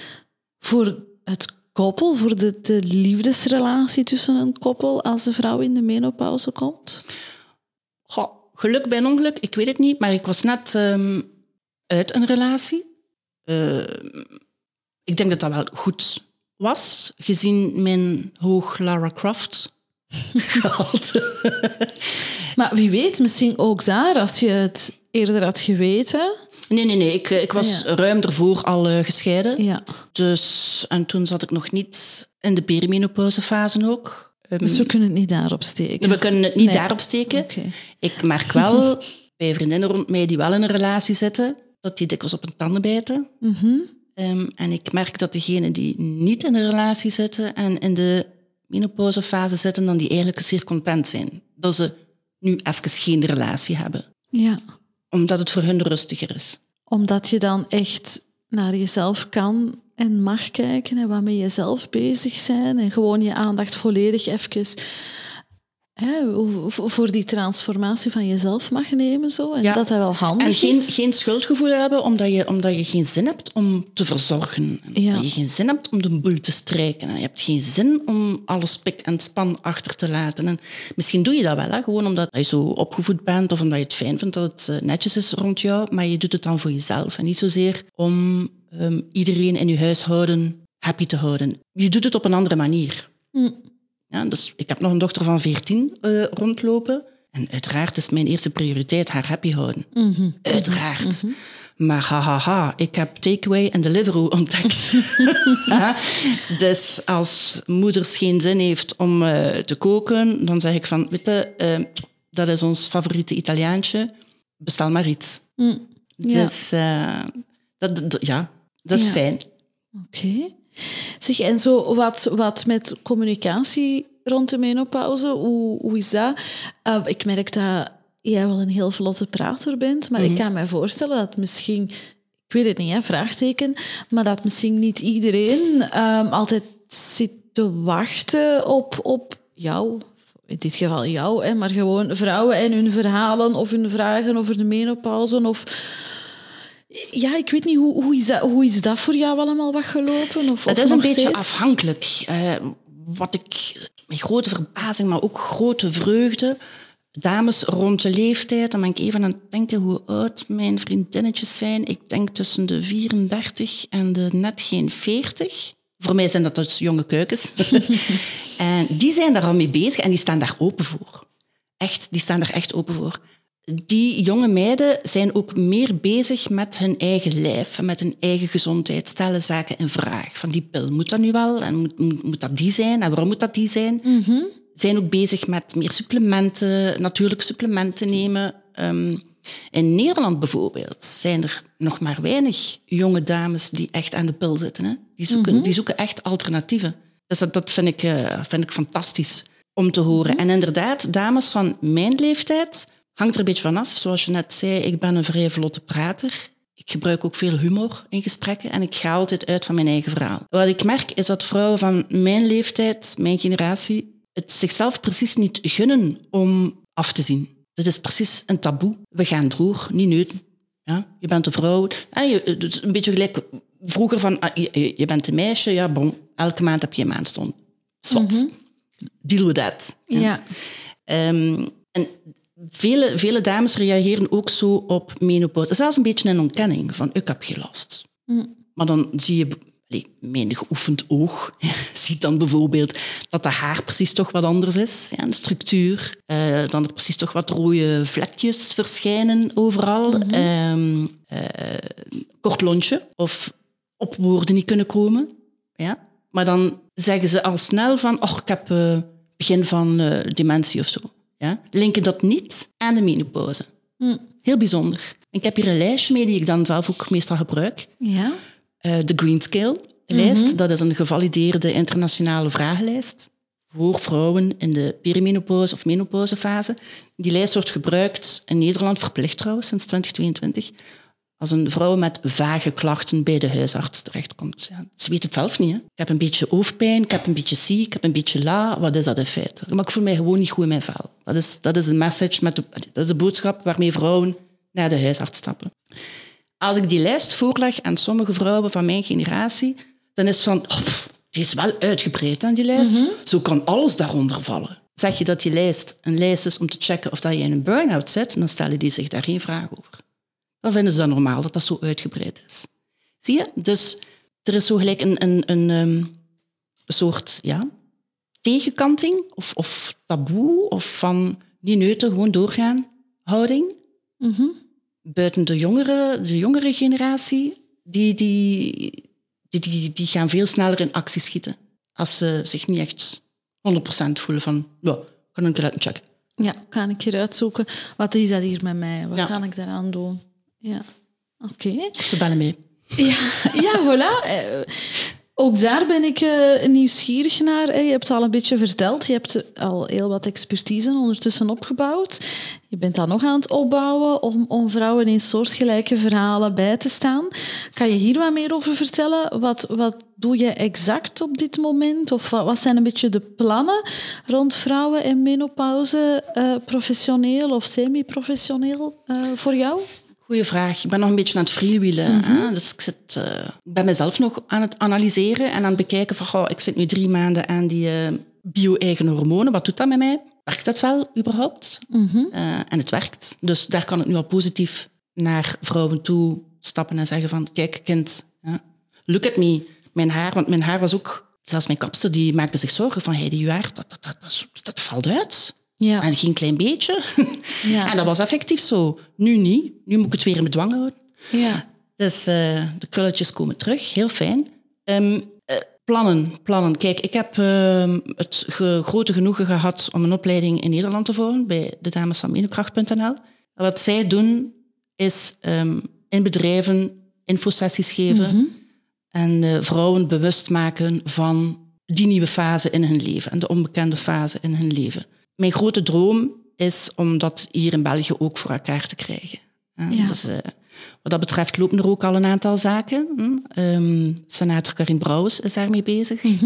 voor het koppel, voor de, de liefdesrelatie tussen een koppel als de vrouw in de menopauze komt? Goh, geluk bij een ongeluk, ik weet het niet, maar ik was net ehm, uit een relatie. Uh, ik denk dat dat wel goed was, gezien mijn hoog Lara Croft gehalte. maar wie weet, misschien ook daar, als je het eerder had geweten. Nee, nee, nee. Ik, ik was ruim ervoor al uh, gescheiden. Ja. Dus, en toen zat ik nog niet in de perimenopausefase ook. Dus we kunnen het niet daarop steken? We kunnen het niet daarop steken. Okay. Ik merk wel bij vriendinnen rond mij die wel in een relatie zitten, dat die dikwijls op hun tanden bijten. Mm Um, en ik merk dat degenen die niet in een relatie zitten en in de menopausefase zitten, dan die eigenlijk zeer content zijn. Dat ze nu even geen relatie hebben. Ja. Omdat het voor hun rustiger is. Omdat je dan echt naar jezelf kan en mag kijken en waarmee je zelf bezig zijn en gewoon je aandacht volledig even voor die transformatie van jezelf mag nemen. Zo, en dat dat wel handig en geen, is. geen schuldgevoel hebben omdat je, omdat je geen zin hebt om te verzorgen. Ja. Dat je geen zin hebt om de boel te strijken. Je hebt geen zin om alles pik en span achter te laten. En misschien doe je dat wel, hè? gewoon omdat je zo opgevoed bent of omdat je het fijn vindt dat het eh, netjes is rond jou. Maar je doet het dan voor jezelf. En niet zozeer om um, iedereen in je huishouden happy te houden. Je doet het op een andere manier. Hm. Ja, dus ik heb nog een dochter van 14 uh, rondlopen. En uiteraard is mijn eerste prioriteit haar happy houden. Mm -hmm. Uiteraard. Mm -hmm. Maar hahaha, ha, ha, ik heb takeaway en Deliveroo ontdekt. ja? Dus als moeders geen zin heeft om uh, te koken, dan zeg ik van, weet je, uh, dat is ons favoriete Italiaantje, bestel maar iets. Mm, ja. Dus dat, dat, ja, dat is ja. fijn. Oké. Okay. Zeg, en zo wat, wat met communicatie rond de menopauze, hoe, hoe is dat? Uh, ik merk dat jij wel een heel vlotte prater bent, maar mm -hmm. ik kan me voorstellen dat misschien, ik weet het niet, hè, vraagteken, maar dat misschien niet iedereen um, altijd zit te wachten op, op jou. In dit geval jou, hè, maar gewoon vrouwen en hun verhalen of hun vragen over de menopauze of ja, ik weet niet, hoe, hoe, is dat, hoe is dat voor jou allemaal wat gelopen? Of, dat of is een beetje steeds? afhankelijk. Uh, wat ik met grote verbazing, maar ook grote vreugde, dames rond de leeftijd, dan ben ik even aan het denken hoe oud mijn vriendinnetjes zijn. Ik denk tussen de 34 en de net geen 40. Voor mij zijn dat dus jonge keukens. en die zijn daar al mee bezig en die staan daar open voor. Echt, die staan daar echt open voor die jonge meiden zijn ook meer bezig met hun eigen lijf en met hun eigen gezondheid. Stellen zaken in vraag. Van die pil, moet dat nu wel? En moet, moet, moet dat die zijn? En waarom moet dat die zijn? Mm -hmm. Zijn ook bezig met meer supplementen, natuurlijke supplementen nemen. Um, in Nederland bijvoorbeeld zijn er nog maar weinig jonge dames die echt aan de pil zitten. Hè? Die, zoeken, Mhm. die zoeken echt alternatieven. Dus dat, dat vind, ik, uh, vind ik fantastisch om te horen. Mhm. En inderdaad, dames van mijn leeftijd hangt er een beetje vanaf. Zoals je net zei, ik ben een vrij vlotte prater. Ik gebruik ook veel humor in gesprekken en ik ga altijd uit van mijn eigen verhaal. Wat ik merk is dat vrouwen van mijn leeftijd, mijn generatie, het zichzelf precies niet gunnen om af te zien. Dat is precies een taboe. We gaan droog, niet neuten. Ja? Je bent een vrouw. En je, het is een beetje gelijk vroeger van, ah, je, je, bent een meisje, ja bon, elke maand heb je een maandstond. Zwat. Mhm. Deal with that. Ja. Um, en Vele, vele dames reageren ook zo op menopauze. Zelfs een beetje een ontkenning van ik heb geen last. Mm. Maar dan zie je, allez, mijn geoefend oog ziet dan bijvoorbeeld dat de haar precies toch wat anders is. Ja, een structuur. Uh, dan er precies toch wat rode vlekjes verschijnen overal. Mhm. Um, uh, kort lontje of op woorden niet kunnen komen. Ja. Maar dan zeggen ze al snel van, oh, ik heb uh, begin van dementie of zo. Ja, linken dat niet aan de menopauze. Mm. Heel bijzonder. Ik heb hier een lijstje mee die ik dan zelf ook meestal gebruik. Ja. Uh, de Green Scale lijst, mm -hmm. dat is een gevalideerde internationale vragenlijst voor vrouwen in de perimenopauze of menopausefase. Die lijst wordt gebruikt in Nederland, verplicht trouwens, sinds 2022, als een vrouw met vage klachten bij de huisarts terechtkomt. Ja, ze weet het zelf niet. Hè. Ik heb een beetje hoofdpijn, ik heb een beetje ziek, ik heb een beetje la. Wat is dat in feite? Maar ik voel mij gewoon niet goed in mijn vel. Dat is, dat is een message, met de, dat is de boodschap waarmee vrouwen naar de huisarts stappen. Als ik die lijst voorleg aan sommige vrouwen van mijn generatie, dan is het van, oh, die is wel uitgebreid aan die lijst. Zo kan alles daaronder vallen. Zeg je dat die lijst een lijst is om te checken of dat je in een burn-out zit, dan stellen die zich daar geen vraag over. Dan vinden ze dat normaal dat dat zo uitgebreid is. Zie je? Dus er is zo gelijk een, een, een, um, soort ja, tegenkanting of, of taboe of van niet neuten, gewoon doorgaan houding. Buiten de jongere, de jongere generatie, die, die, die, die, die gaan veel sneller in actie schieten. Als ze zich niet echt 100% voelen van, ja, kan ik eruit checken. Ja, kan ik hier uitzoeken. Wat is dat hier met mij? Wat kan ik daaraan doen? Ja, oké. Of ze bellen mee. Ja, ja voilà. Eh, ook daar ben ik uh, nieuwsgierig naar. Je hebt het al een beetje verteld. Je hebt al heel wat expertise ondertussen opgebouwd. Je bent dan nog aan het opbouwen om, om vrouwen in soortgelijke verhalen bij te staan. Kan je hier wat meer over vertellen? Wat, wat doe je exact op dit moment? Of wat, wat zijn een beetje de plannen rond vrouwen in menopauze, uh, professioneel of semi-professioneel, uh, voor jou? Goeie vraag. Ik ben nog een beetje aan het freewheelen. Mm -hmm. Dus ik zit, uh, ben mezelf nog aan het analyseren en aan het bekijken van, goh, ik zit nu drie maanden aan die uh, bio-eigen hormonen. Wat doet dat met mij? Werkt dat wel überhaupt? Mm -hmm. uh, en het werkt. Dus daar kan ik nu al positief naar vrouwen toe stappen en zeggen van, kijk kind, look at me. Mijn haar, want mijn haar was ook, zelfs mijn kapster, die maakte zich zorgen van, hey, die haar, dat, dat, dat valt uit. Ja. En geen klein beetje. Ja. en dat was effectief zo. Nu niet. Nu moet ik het weer in bedwang houden. Ja. Dus uh, de krulletjes komen terug. Heel fijn. Um, uh, plannen, plannen. Kijk, ik heb uh, het ge grote genoegen gehad om een opleiding in Nederland te volgen bij de dames van menokracht.nl. Wat zij doen, is um, in bedrijven infosessies geven Mhm. en vrouwen bewust maken van die nieuwe fase in hun leven en de onbekende fase in hun leven. Mijn grote droom is om dat hier in België ook voor elkaar te krijgen. Ja. Dus, uh, wat dat betreft lopen er ook al een aantal zaken. Hm? Um, senator Karin Brouwers is daarmee bezig. Mhm.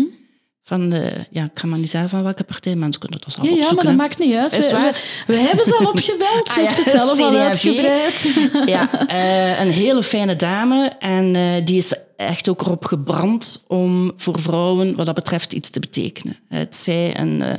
Van de, ja, ik ga maar niet zeggen van welke partij, mensen kunnen dat zelf ja, opzoeken. Ja, maar dat hè. maakt niet uit. Is We, waar. we, we hebben ze al opgebeld. Ze Ah, heeft ja, het zelf al uitgebreid. Ja, uh, een hele fijne dame. En uh, die is echt ook erop gebrand om voor vrouwen wat dat betreft iets te betekenen. Het zij een, uh,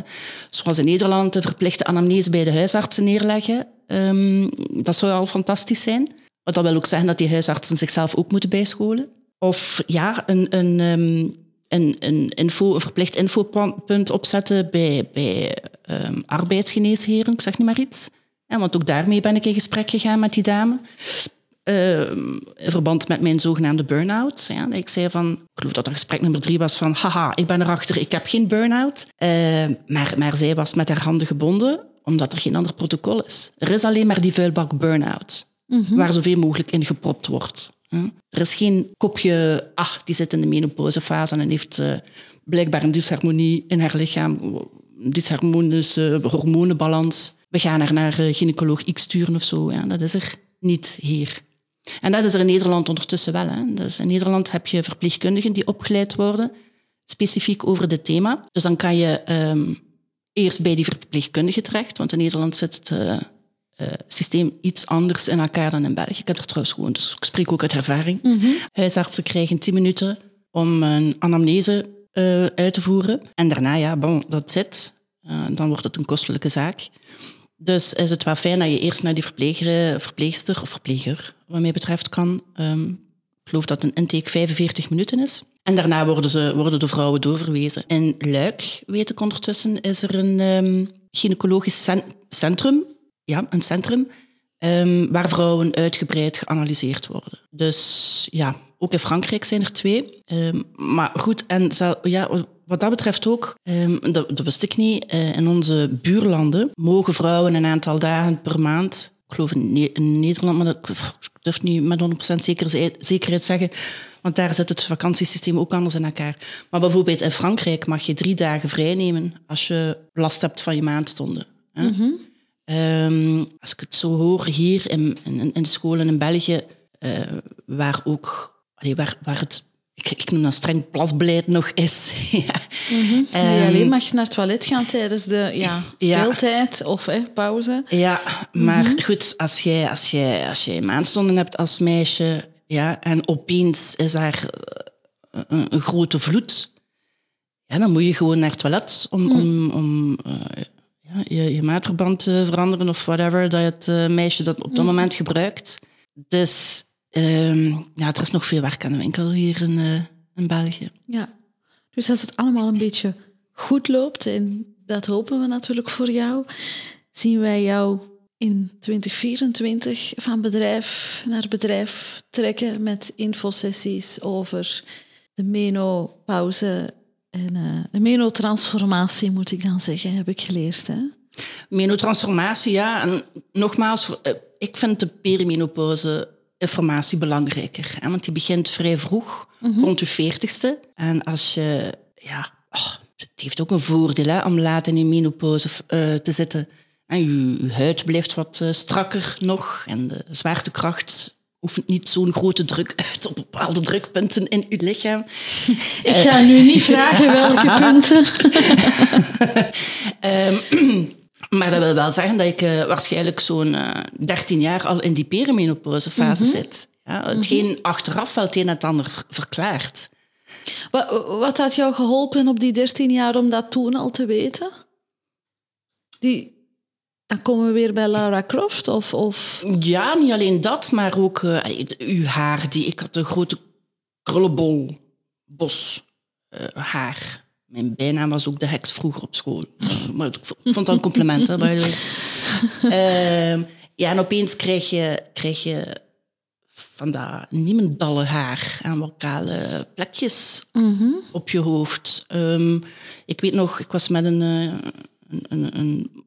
zoals in Nederland, de verplichte anamnese bij de huisartsen neerleggen. Um, dat zou al fantastisch zijn. Wat dat wil ook zeggen dat die huisartsen zichzelf ook moeten bijscholen. Of ja, een, een, um, een, een, info, een verplicht infopunt opzetten bij, bij um, arbeidsgeneesheren, ik zeg niet maar iets. Ja, want ook daarmee ben ik in gesprek gegaan met die dame. Uh, in verband met mijn zogenaamde burn-out. Ja, ik zei van, ik geloof dat dat gesprek nummer drie was van, haha, ik ben erachter, ik heb geen burn-out. Uh, maar, maar zij was met haar handen gebonden, omdat er geen ander protocol is. Er is alleen maar die vuilbak burn-out, Mhm. mm -hmm. waar zoveel mogelijk in gepropt wordt. Er is geen kopje, ah, die zit in de menopausefase en heeft uh, blijkbaar een disharmonie in haar lichaam, disharmonische hormonenbalans. We gaan haar naar uh, gynaecoloog X sturen of zo. Ja, dat is er niet hier. En dat is er in Nederland ondertussen wel. Hè. Dus in Nederland heb je verpleegkundigen die opgeleid worden, specifiek over dit thema. Dus dan kan je um, eerst bij die verpleegkundige terecht, want in Nederland zit het uh, uh, systeem iets anders in elkaar dan in België. Ik heb er trouwens gewoon, dus ik spreek ook uit ervaring. Mm -hmm. Huisartsen krijgen 10 minuten om een anamnese uh, uit te voeren. En daarna, ja, bon, dat zit. Dan wordt het een kostelijke zaak. Dus is het wel fijn dat je eerst naar die verpleegster of verpleger, wat mij betreft, kan. Um, ik geloof dat een intake 45 minuten is. En daarna worden, ze, worden de vrouwen doorverwezen. In Luik, weet ik ondertussen, is er een um, gynaecologisch centrum. Ja, een centrum. Um, waar vrouwen uitgebreid geanalyseerd worden. Dus ja, ook in Frankrijk zijn er twee. maar goed, en ja, wat dat betreft ook, dat, wist ik niet, uh, in onze buurlanden mogen vrouwen een aantal dagen per maand, ik geloof in, ne in Nederland, maar dat, durf niet met 100% zeker, zekerheid zeggen, want daar zit het vakantiesysteem ook anders in elkaar. Maar bijvoorbeeld in Frankrijk mag je drie dagen vrij nemen als je last hebt van je maandstonden. Mm -hmm. um, als ik het zo hoor hier in, in, in de scholen in België, eh, waar ook, allee, waar, waar het, ik, ik noem dat streng plasbeleid nog is. ja. Mhm. Die Ehm, alleen mag naar het toilet gaan tijdens de ja, Ja. speeltijd of hè, pauze. Ja, maar goed, als jij, als, jij, als jij maandstonden hebt als meisje ja, en opeens is daar eh, een, een grote vloed, ja, dan moet je gewoon naar het toilet om, om, om eh, ja, je, je maatverband te veranderen of whatever dat het eh, meisje dat op dat moment gebruikt. Dus ehm, ja, er is nog veel werk aan de winkel hier in, eh, in België. Ja. Dus als het allemaal een beetje goed loopt, en dat hopen we natuurlijk voor jou, zien wij jou in 2024 van bedrijf naar bedrijf trekken met infosessies over de menopauze en eh, de menotransformatie, moet ik dan zeggen, heb ik geleerd. Hè? Menotransformatie, ja. En nogmaals, eh, ik vind de perimenopauze informatie belangrijker. Hè, want die begint vrij vroeg, rond je veertigste. En als je, ja, oh, het heeft ook een voordeel hè, om laat in je menopauze eh, te zitten. En je, je huid blijft wat eh, strakker nog en de zwaartekracht oefent niet zo'n grote druk uit op bepaalde drukpunten in je lichaam. Ik ga nu niet vragen welke punten. Ehm, maar dat wil wel zeggen dat ik eh, waarschijnlijk zo'n eh 13 jaar al in die perimenopausefase zit. Ja, hetgeen achteraf wel het een en het ander ver- verklaart. Wat, wat had jou geholpen op die 13 jaar om dat toen al te weten? Die, dan komen we weer bij Lara Croft? Of, of... Ja, niet alleen dat, maar ook eh, de- uw haar. Die, ik had een grote krullenbol, bos eh, haar. Mijn bijnaam was ook de heks vroeger op school. Eh, maar ik vond dat een compliment, hè, by the way. Ehm, ja, en opeens krijg je, krijg je van dat niemendalle haar en wat kale plekjes op je hoofd. Ehm, ik weet nog, ik was met een, eh, een, een, een,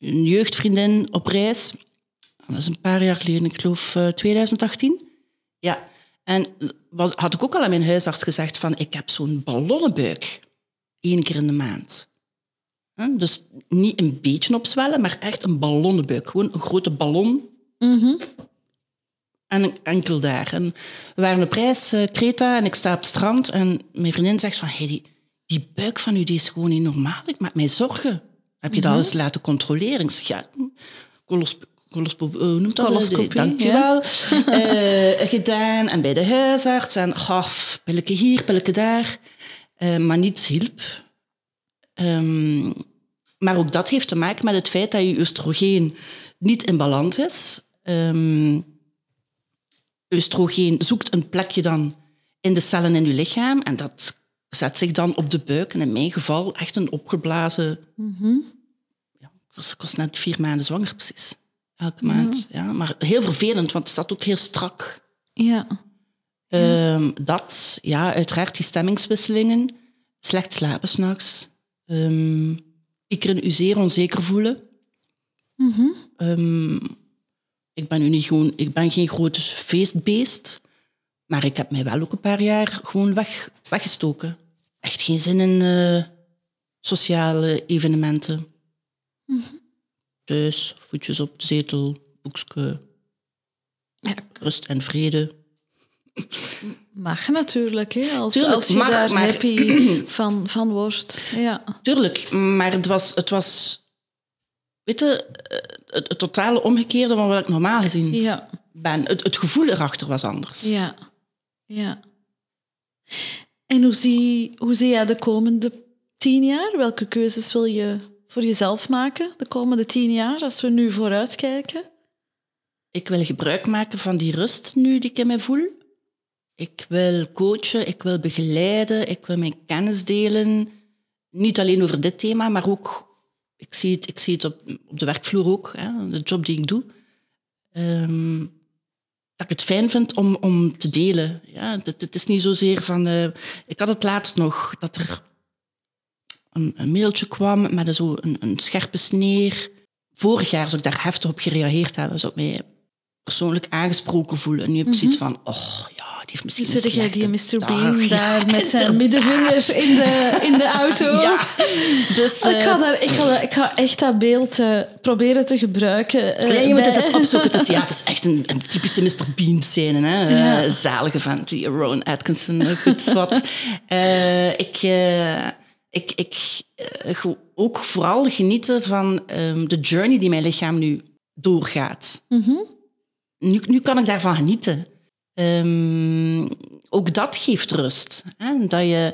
een jeugdvriendin op reis. Dat is een paar jaar geleden, ik geloof eh, 2018. Ja, en was, had ik ook al aan mijn huisarts gezegd van ik heb zo'n ballonnenbuik. Eén keer in de maand. Dus niet een beetje opzwellen, maar echt een ballonnenbuik. Gewoon een grote ballon. En een enkel daar. En we waren op reis, eh, Kreta, en ik sta op het strand. En mijn vriendin zegt van, hey, die, die buik van u die is gewoon niet normaal. Ik maak mij zorgen. Heb je dat eens laten controleren? Ik zeg, ja, kolos, eh, hoe noemt dat? Coloscopie, Dank je ja. wel. Eh, gedaan. En bij de huisarts. En gaf pilletje hier, pilletje daar. Eh, maar niets hielp. Ehm, maar ook dat heeft te maken met het feit dat je oestrogeen niet in balans is. Ehm, oestrogeen zoekt een plekje dan in de cellen in je lichaam en dat zet zich dan op de buik. En in mijn geval echt een opgeblazen... Ja, ik, was, ik was net vier maanden zwanger, precies. Elke maand. Ja, maar heel vervelend, want het zat ook heel strak. Ja. Ehm, dat, ja, uiteraard die stemmingswisselingen. Slecht slapen s'nachts. Um, piekeren, u zeer onzeker voelen. Ehm, ik ben nu niet gewoon, ik ben geen groot feestbeest, maar ik heb mij wel ook een paar jaar gewoon weg, weggestoken. Echt geen zin in eh, sociale evenementen. Thuis, voetjes op de zetel, boekje, Ja. rust en vrede. Mag natuurlijk, hè, als, Tuurlijk, als je mag, daar maar- happy van, van wordt. Ja. Tuurlijk, maar het was, het was weet je, eh, het, het totale omgekeerde van wat ik normaal gezien Ja. ben. Het, het gevoel erachter was anders. Ja. ja. En hoe zie, hoe zie jij de komende tien jaar? Welke keuzes wil je voor jezelf maken de komende tien jaar, als we nu vooruitkijken? Ik wil gebruik maken van die rust nu die ik in mij voel. Ik wil coachen, ik wil begeleiden, ik wil mijn kennis delen. Niet alleen over dit thema, maar ook, ik zie het, ik zie het op, op de werkvloer ook, hè, de job die ik doe. Ehm, dat ik het fijn vind om, om te delen. Ja, het, het is niet zozeer van... eh, ik had het laatst nog, dat er een, een mailtje kwam met zo een, een scherpe sneer. Vorig jaar zou ik daar heftig op gereageerd hebben. Zou ik mij persoonlijk aangesproken voelen. En nu heb ik zoiets van, oh ja, die heeft misschien Zit jij die Mr. Bean daar met zijn middenvingers in de, in de auto? Ja, dus... ik, ga eh, daar, ik, ga, ik ga echt dat beeld eh, proberen te gebruiken. eh, Ja, je moet het eens opzoeken. Het is, ja, het is echt een, een typische Mr. Bean-scène. Hè? Ja. Eh, zalige vent, die Rowan Atkinson. eh, Goed, wat. Eh, ik, eh, ik, ik eh, ook vooral genieten van ehm, de journey die mijn lichaam nu doorgaat. Mhm. Nu, nu kan ik daarvan genieten. Ehm, ook dat geeft rust. Hè? Dat je...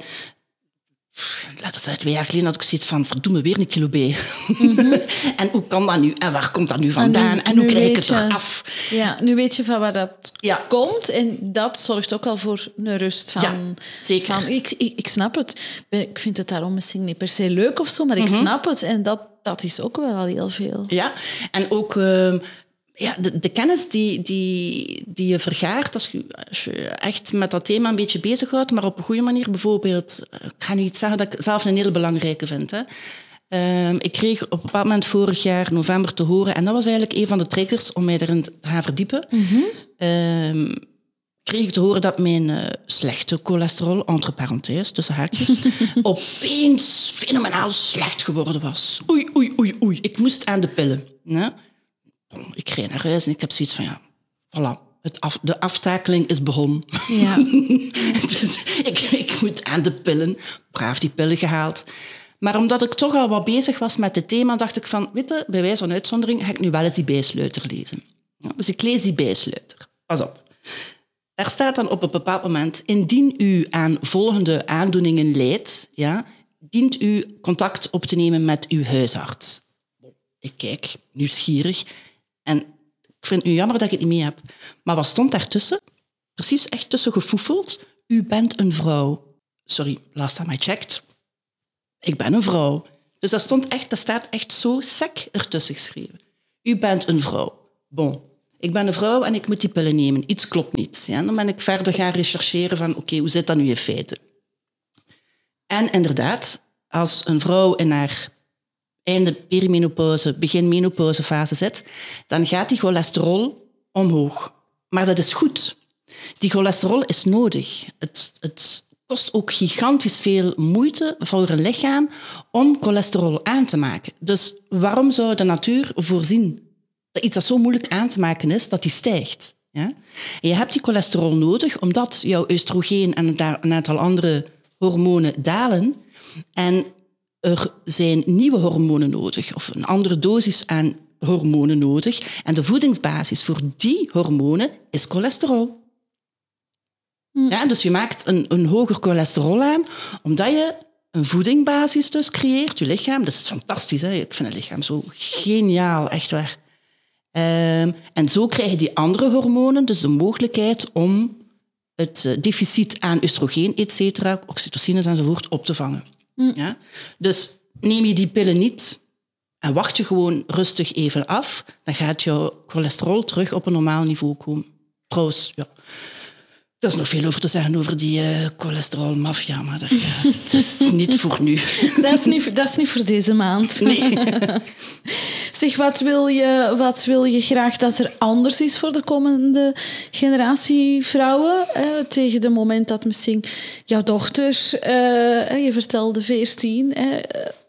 Laat het zeggen, twee jaar geleden had ik zoiets van, verdomme, weer een kilo B. en hoe kan dat nu? En waar komt dat nu vandaan? En, nu hoe krijg ik het eraf? Ja, nu weet je van waar dat Ja. komt. En dat zorgt ook wel voor een rust van... Ja, zeker. Van, ik, ik, ik snap het. Ik vind het daarom misschien niet per se leuk of zo, maar Mhm. ik snap het. En dat, dat is ook wel al heel veel. Ja, en ook ehm, ja, de, de kennis die, die, die je vergaart als je, als je echt met dat thema een beetje bezighoudt, maar op een goede manier. Bijvoorbeeld, eh, ik ga nu iets zeggen dat ik zelf een hele belangrijke vind. Hè. Ehm, ik kreeg op een bepaald moment vorig jaar, november, te horen, en dat was eigenlijk een van de triggers om mij erin te gaan verdiepen. Ehm, kreeg ik te horen dat mijn eh, slechte cholesterol, entre parenthèses, tussen haakjes, opeens fenomenaal slecht geworden was. Oei, oei, oei, oei. Ik moest aan de pillen. hè. Ik reed naar huis en ik heb zoiets van, ja, voilà. Het af, de aftakeling is begonnen. Ja. dus ik, ik moet aan de pillen. Braaf die pillen gehaald. Maar omdat ik toch al wat bezig was met het thema, dacht ik van, weet je, bij wijze van uitzondering ga ik nu wel eens die bijsluiter lezen. Ja, dus ik lees die bijsluiter. Pas op. Daar staat dan op een bepaald moment, indien u aan volgende aandoeningen lijdt, ja, dient u contact op te nemen met uw huisarts. Ik kijk, nieuwsgierig. En ik vind het nu jammer dat ik het niet mee heb. Maar wat stond daartussen? Precies echt tussen gefoefeld. U bent een vrouw. Sorry, last time I checked. Ik ben een vrouw. Dus dat, stond echt, dat staat echt zo sec ertussen geschreven. U bent een vrouw. Bon, ik ben een vrouw en ik moet die pillen nemen. Iets klopt niet. Ja? Dan ben ik verder gaan rechercheren van, oké, hoe zit dat nu in feite? En inderdaad, als een vrouw in haar einde perimenopauze, begin menopauzefase zit, dan gaat die cholesterol omhoog. Maar dat is goed. Die cholesterol is nodig. Het, kost ook gigantisch veel moeite voor een lichaam om cholesterol aan te maken. Dus waarom zou de natuur voorzien dat iets dat zo moeilijk aan te maken is, dat die stijgt? Ja? En je hebt die cholesterol nodig omdat jouw oestrogeen en een aantal andere hormonen dalen. En er zijn nieuwe hormonen nodig, of een andere dosis aan hormonen nodig. En de voedingsbasis voor die hormonen is cholesterol. Ja, dus je maakt een, een hoger cholesterol aan, omdat je een voedingbasis dus creëert, je lichaam. Dat is fantastisch, hè? ik vind het lichaam zo geniaal, echt waar. Ehm, en zo krijgen die andere hormonen dus de mogelijkheid om het eh, deficit aan oestrogeen, et cetera, oxytocines enzovoort, op te vangen. Ja? Dus neem je die pillen niet en wacht je gewoon rustig even af, dan gaat jouw cholesterol terug op een normaal niveau komen. Trouwens, ja, er is nog veel over te zeggen over die eh cholesterolmafia, maar dat is, dat is niet voor nu. Dat is, niet, dat is niet voor deze maand. Nee. Zeg, wat wil, je, wat wil je graag dat er anders is voor de komende generatie vrouwen? Eh, tegen het moment dat misschien jouw dochter, eh, je vertelde 14, eh,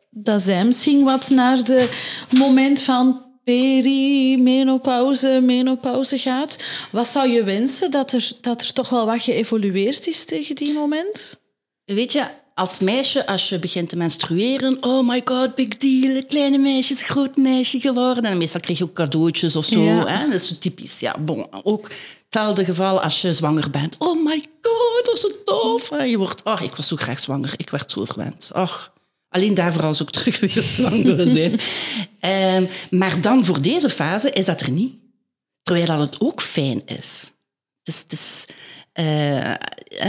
dat zij misschien wat naar de moment van perimenopauze, menopauze gaat. Wat zou je wensen dat er, dat er toch wel wat geëvolueerd is tegen die moment? Weet je, als meisje, als je begint te menstrueren, oh my god, big deal, kleine meisje is groot meisje geworden. En meestal krijg je ook cadeautjes of zo. Ja. Hè? Dat is typisch. Ja, bon. Ook hetzelfde geval als je zwanger bent. Oh my god, dat is zo tof. En je wordt, oh, ik was zo graag zwanger. Ik werd zo verwend. Och, alleen daarvoor als ook terug weer zwanger zijn. Ehm, maar dan voor deze fase is dat er niet. Terwijl dat het ook fijn is. Het is eh,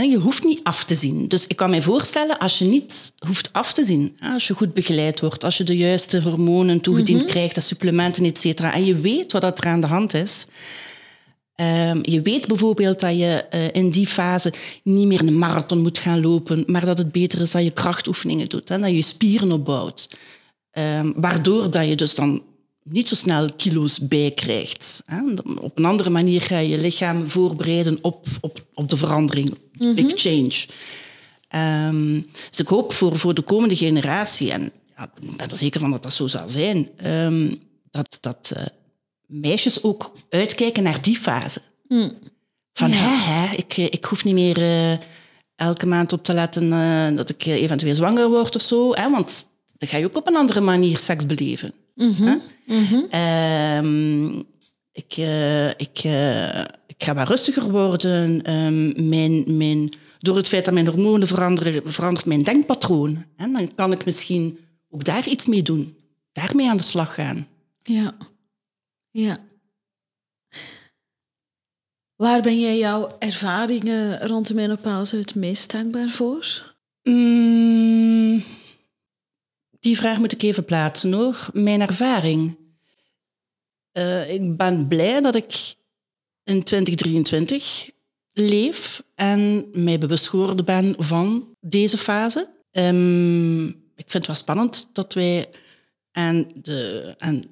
je hoeft niet af te zien. Dus ik kan mij voorstellen, als je niet hoeft af te zien, als je goed begeleid wordt, als je de juiste hormonen toegediend krijgt, de supplementen, et cetera, en je weet wat er aan de hand is. Ehm, je weet bijvoorbeeld dat je eh, in die fase niet meer een marathon moet gaan lopen, maar dat het beter is dat je krachtoefeningen doet, hè, dat je spieren opbouwt. Ehm, waardoor dat je dus dan niet zo snel kilo's bij krijgt. Hè. Op een andere manier ga je je lichaam voorbereiden op, op, op de verandering. Big change. Ehm, dus ik hoop voor, voor de komende generatie, en ja, ik ben er zeker van dat dat zo zal zijn, dat, dat eh, meisjes ook uitkijken naar die fase. Van, hè, hè, ik, eh, ik hoef niet meer eh, elke maand op te letten eh, dat ik eventueel zwanger word of zo. Hè, want dan ga je ook op een andere manier seks beleven. Hè? Ehm, ik, ik, ik ga wat rustiger worden. Ehm, mijn, mijn, door het feit dat mijn hormonen veranderen, verandert mijn denkpatroon. Hè? Dan kan ik misschien ook daar iets mee doen. Daarmee aan de slag gaan. Ja. Ja. Waar ben jij jouw ervaringen rond de menopauze het meest dankbaar voor? Mm, die vraag moet ik even plaatsen hoor. Mijn ervaring. Eh, ik ben blij dat ik in 2023 leef en mij bewust geworden ben van deze fase. Ehm, ik vind het wel spannend dat wij aan, de, het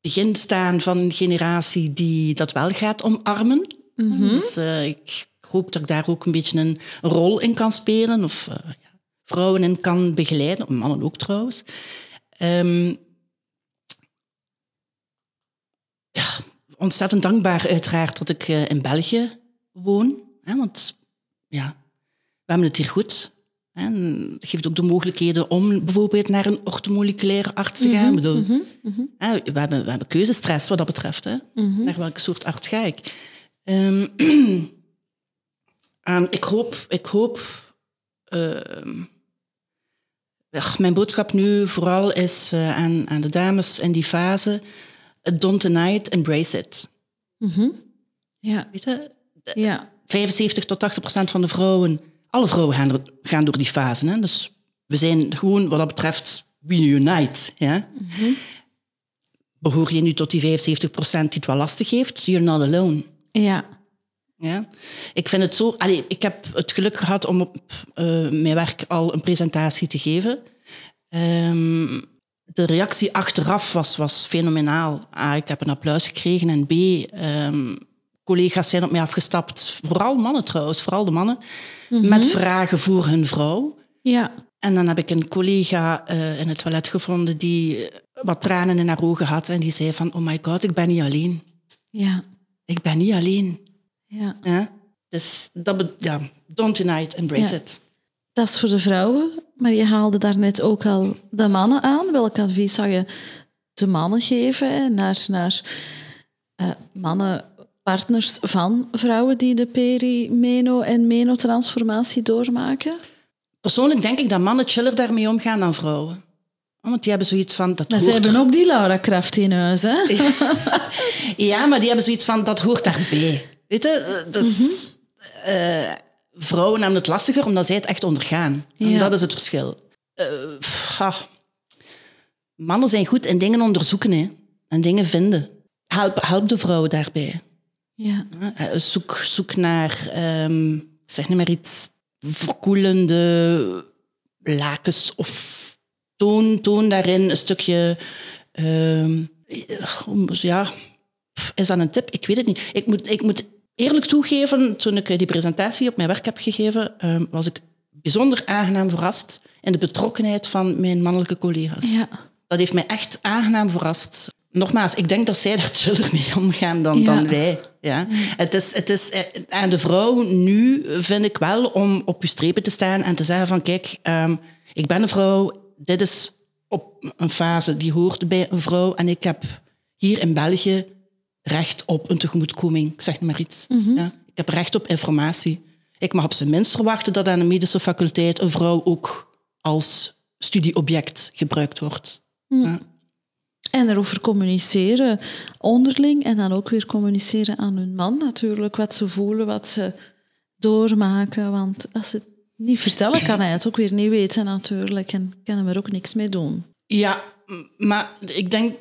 begin staan van een generatie die dat wel gaat omarmen. Dus eh, ik hoop dat ik daar ook een beetje een rol in kan spelen of eh, ja, vrouwen in kan begeleiden, mannen ook trouwens. Ehm, ja, ontzettend dankbaar uiteraard dat ik eh, in België woon. Hè, want ja, we hebben het hier goed. En het geeft ook de mogelijkheden om bijvoorbeeld naar een orthomoleculaire arts te gaan. Ik bedoel, hè, we, hebben, we hebben keuzestress wat dat betreft. Hè. Naar welke soort arts ga ik? Ehm, en ik hoop, ik hoop ehm, ja, mijn boodschap nu vooral is eh, aan, aan de dames in die fase, don't deny it, embrace it. Ja. Weet je? Ja. 75 tot 80 procent van de vrouwen, alle vrouwen gaan, er- gaan door die fase. Hè? Dus we zijn gewoon wat dat betreft, we unite. Ja? Behoor je nu tot die 75 procent die het wel lastig heeft, you're not alone. Ja. Ja. Ik vind het zo... Allee, ik heb het geluk gehad om op eh, mijn werk al een presentatie te geven. Ehm, de reactie achteraf was, was fenomenaal. A, ik heb een applaus gekregen en B, ehm, collega's zijn op mij afgestapt. Vooral mannen trouwens, vooral de mannen. Met vragen voor hun vrouw. Ja. En dan heb ik een collega eh, in het toilet gevonden die eh, wat tranen in haar ogen had. En die zei van, oh my god, ik ben niet alleen. Ja. Ik ben niet alleen. Ja. Ja? Dus dat ja, don't deny it, embrace Ja. it. Dat is voor de vrouwen, maar je haalde daarnet ook al de mannen aan. Welk advies zou je de mannen geven hè, naar, naar eh, mannen, partners van vrouwen die de perimeno- en menotransformatie doormaken? Persoonlijk denk ik dat mannen chiller daarmee omgaan dan vrouwen. Want die hebben zoiets van... Dat Maar ze hebben er- ook die Laura Kraft in huis, hè? Ja, maar die hebben zoiets van, dat hoort daarbij. Weet je? Dus, vrouwen hebben het lastiger omdat zij het echt ondergaan. En dat is het verschil. Eh, pff. Mannen zijn goed in dingen onderzoeken hè, en dingen vinden. Help, help de vrouwen daarbij. Ja. Eh, Zoek, zoek naar, ik zeg niet meer iets, verkoelende lakens of toon, toon daarin een stukje. ehm, ja, pff, is dat een tip? Ik weet het niet. Ik moet, ik moet eerlijk toegeven, toen ik eh, die presentatie op mijn werk heb gegeven, ehm, was ik bijzonder aangenaam verrast in de betrokkenheid van mijn mannelijke collega's. Ja. Dat heeft mij echt aangenaam verrast. Nogmaals, ik denk dat zij daar chiller mee omgaan dan, Ja. dan wij. Ja. Het, is, het is eh, aan de vrouw nu, vind ik wel, om op je strepen te staan en te zeggen van kijk, ehm, ik ben een vrouw, dit is op een fase die hoort bij een vrouw en ik heb hier in België recht op een tegemoetkoming. Ik zeg maar iets. Ja. Ik heb recht op informatie. Ik mag op zijn minst verwachten dat aan de medische faculteit een vrouw ook als studieobject gebruikt wordt. Ja. En erover communiceren onderling en dan ook weer communiceren aan hun man natuurlijk, wat ze voelen, wat ze doormaken. Want als ze het niet vertellen, kan hij het ook weer niet weten natuurlijk en kan hem er ook niks mee doen. Ja, maar ik denk...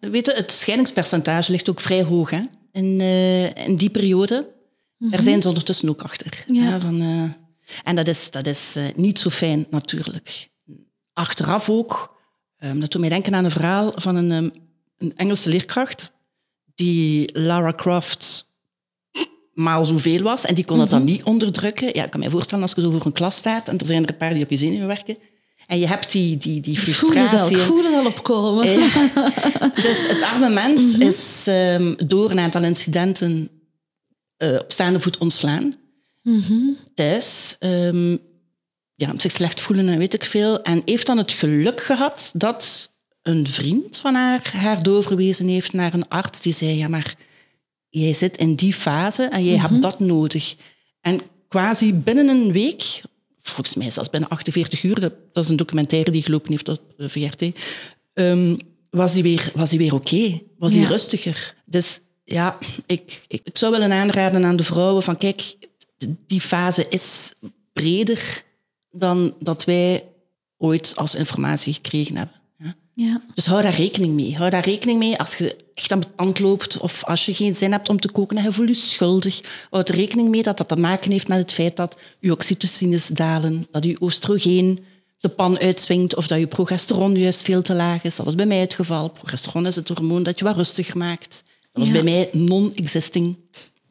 Weet je, het scheidingspercentage ligt ook vrij hoog hè? In, eh, in die periode. Daar zijn ze ondertussen ook achter. Ja. van, eh, en dat is, dat is eh, niet zo fijn, natuurlijk. Achteraf ook, ehm, dat doet mij denken aan een verhaal van een ehm, een Engelse leerkracht die Lara Croft maal zoveel was en die kon dat dan niet onderdrukken. Ja, ik kan me voorstellen als je zo voor een klas staat en er zijn er een paar die op je zenuwen werken en je hebt die, die, die frustratie. ik voel het al opkomen. Ja. Dus het arme mens is ehm, door een aantal incidenten eh, op staande voet ontslaan. Thuis. ehm, ja, zich slecht voelen en weet ik veel. En heeft dan het geluk gehad dat een vriend van haar haar doorverwezen heeft naar een arts die zei, ja maar jij zit in die fase en jij hebt dat nodig. En quasi binnen een week, volgens mij zelfs binnen 48 uur, dat, dat is een documentaire die gelopen heeft op de VRT, ehm, was hij weer, was weer oké. Was hij Ja. rustiger. Dus ja, ik, ik, ik zou willen aanraden aan de vrouwen van kijk, die fase is breder dan dat wij ooit als informatie gekregen hebben. Ja. Ja. Dus hou daar rekening mee. Hou daar rekening mee als je echt aan het tand loopt of als je geen zin hebt om te koken en je voelt je schuldig. Houd er rekening mee dat dat te maken heeft met het feit dat je oxytocines dalen, dat je oestrogeen de pan uitswingt of dat je progesteron juist veel te laag is. Dat was bij mij het geval. Progesteron is het hormoon dat je wat rustiger maakt. Dat was Ja. bij mij non-existing.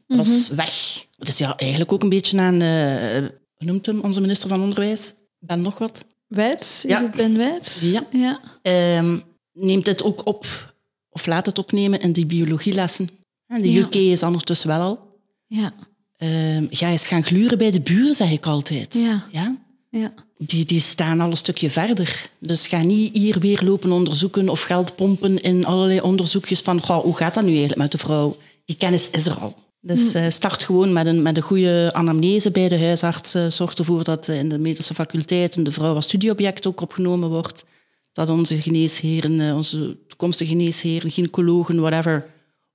Dat was weg. Dus ja, eigenlijk ook een beetje aan, eh noemt hem onze minister van Onderwijs? Ben nog wat? Wijts, is Ja. het Ben Wijts? Ja. ja. Ehm, neemt het ook op, of laat het opnemen in die biologielessen. En de. UK is ondertussen wel al. Ja. Ehm, ga eens gaan gluren bij de buren, zeg ik altijd. Ja. Ja? Ja. Die, die staan al een stukje verder. Dus ga niet hier weer lopen onderzoeken of geld pompen in allerlei onderzoekjes van goh, hoe gaat dat nu eigenlijk met de vrouw? Die kennis is er al. Dus eh, start gewoon met een, met een goede anamnese bij de huisarts. Eh, zorg ervoor dat eh, in de medische faculteiten de vrouw als studieobject ook opgenomen wordt. Dat onze geneesheren, onze toekomstige geneesheren, gynaecologen, whatever,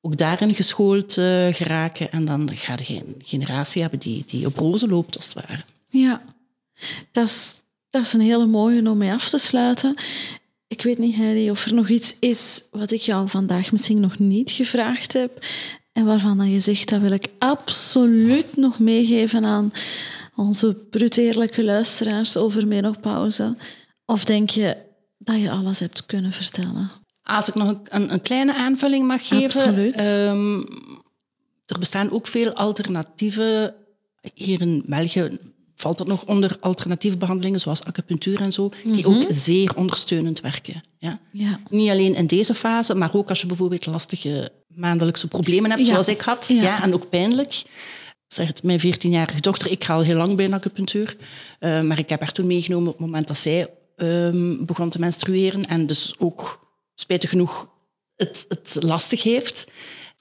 ook daarin geschoold geraken. En dan ga je geen generatie hebben die, die op rozen loopt, als het ware. Ja, dat is, dat is een hele mooie om mee af te sluiten. Ik weet niet, Heidi, of er nog iets is wat ik jou vandaag misschien nog niet gevraagd heb en waarvan je zegt, dat wil ik absoluut nog meegeven aan onze bruteerlijke luisteraars over menopauze. Of denk je dat je alles hebt kunnen vertellen? Als ik nog een, een, kleine aanvulling mag geven. Absoluut. ehm, er bestaan ook veel alternatieven. Hier in België valt dat nog onder alternatieve behandelingen, zoals acupunctuur en zo, die ook zeer ondersteunend werken. Ja. Ja. Niet alleen in deze fase, maar ook als je bijvoorbeeld lastige maandelijkse problemen hebt, Ja. zoals ik had. Ja. Ja. en ook pijnlijk. Zeg het, mijn 14-jarige dochter, ik ga al heel lang bij een acupunctuur, eh, maar ik heb haar toen meegenomen op het moment dat zij ehm, begon te menstrueren en dus ook, spijtig genoeg, het, het lastig heeft.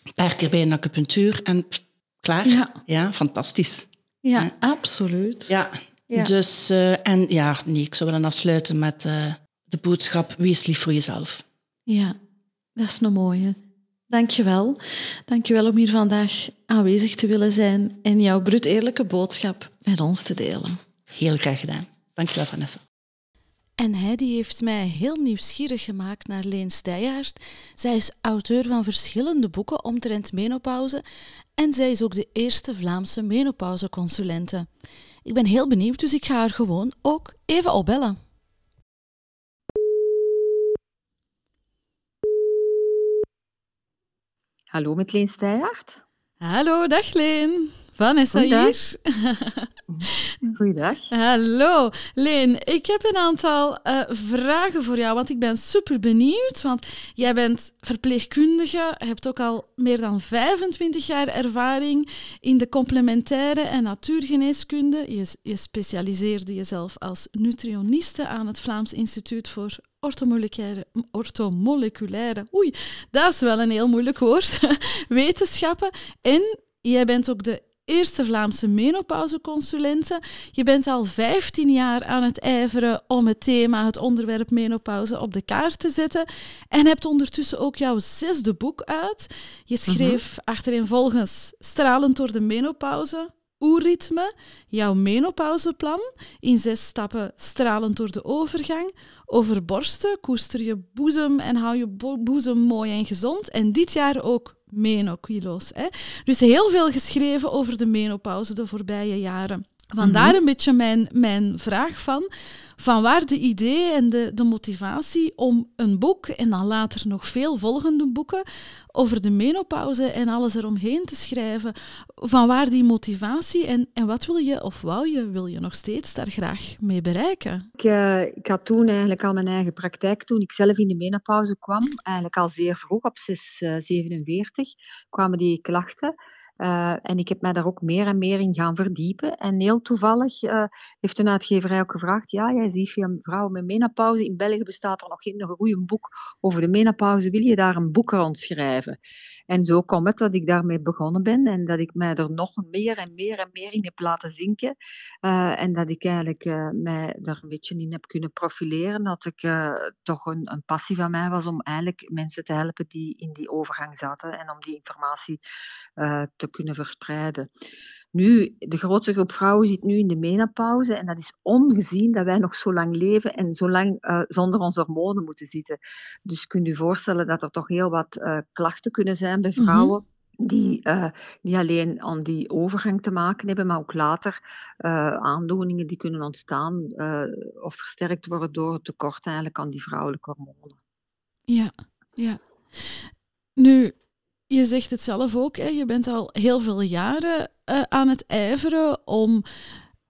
Een paar keer bij een acupunctuur en pff, klaar. Ja fantastisch. Ja, absoluut. Ja, Ja. dus eh, en ja, nee, ik zou willen afsluiten met eh, de boodschap: wees lief voor jezelf. Ja, dat is een mooie. Dank je wel. Dank je wel om hier vandaag aanwezig te willen zijn en jouw bruut eerlijke boodschap met ons te delen. Heel graag gedaan. Dankjewel, Vanessa. En Heidi heeft mij heel nieuwsgierig gemaakt naar Leen Steijaert. Zij is auteur van verschillende boeken omtrent menopauze en zij is ook de eerste Vlaamse menopauzeconsulente. Ik ben heel benieuwd, dus ik ga haar gewoon ook even opbellen. Hallo met Leen Steijaert. Hallo, dag Leen. Vanessa hier. Goeiedag. Hallo, Leen. Ik heb een aantal eh, vragen voor jou, want ik ben super benieuwd. Want jij bent verpleegkundige, hebt ook al meer dan 25 jaar ervaring in de complementaire en natuurgeneeskunde. Je, je specialiseerde jezelf als nutrioniste aan het Vlaams Instituut voor Orthomoleculaire, orthomoleculaire oei, dat is wel een heel moeilijk woord, wetenschappen. En jij bent ook de eerste Vlaamse menopauzeconsulente. Je bent al 15 jaar aan het ijveren om het thema, het onderwerp menopauze op de kaart te zetten. En hebt ondertussen ook jouw zesde boek uit. Je schreef achtereenvolgens Stralend door de menopauze, Oerritme, jouw menopauzeplan, in zes stappen stralend door de overgang, over borsten, koester je boezem en hou je bo- boezem mooi en gezond. En dit jaar ook menokilo's. Hè? Dus heel veel geschreven over de menopauze de voorbije jaren. Vandaar een beetje mijn, mijn vraag van, van waar de idee en de, de motivatie om een boek en dan later nog veel volgende boeken over de menopauze en alles eromheen te schrijven. Van waar die motivatie en, en wat wil je of wou je, wil je nog steeds daar graag mee bereiken? Ik, uh, ik had toen eigenlijk al mijn eigen praktijk, toen ik zelf in de menopauze kwam, eigenlijk al zeer vroeg, op 6, 47, kwamen die klachten. Uh, en ik heb mij daar ook meer en meer in gaan verdiepen. En heel toevallig uh, heeft een uitgeverij ook gevraagd: Ja, jij ziet via vrouwen met menopauze. In België bestaat er nog geen goede boek over de menopauze. Wil je daar een boek rond schrijven? En zo komt het dat ik daarmee begonnen ben en dat ik mij er nog meer en meer en meer in heb laten zinken. Uh, en dat ik eigenlijk uh, mij daar een beetje in heb kunnen profileren. Dat ik uh, toch een, een, passie van mij was om eigenlijk mensen te helpen die in die overgang zaten en om die informatie te kunnen verspreiden. Nu, de grootste groep vrouwen zit nu in de menopauze en dat is ongezien dat wij nog zo lang leven en zo lang uh, zonder onze hormonen moeten zitten. Dus kunt u voorstellen dat er toch heel wat uh, klachten kunnen zijn bij vrouwen. Mm-hmm. Die uh, niet alleen aan die overgang te maken hebben, maar ook later aandoeningen die kunnen ontstaan of versterkt worden door het tekort eigenlijk aan die vrouwelijke hormonen. Ja, ja. Nu, je zegt het zelf ook, hè? je bent al heel veel jaren uh, aan het ijveren om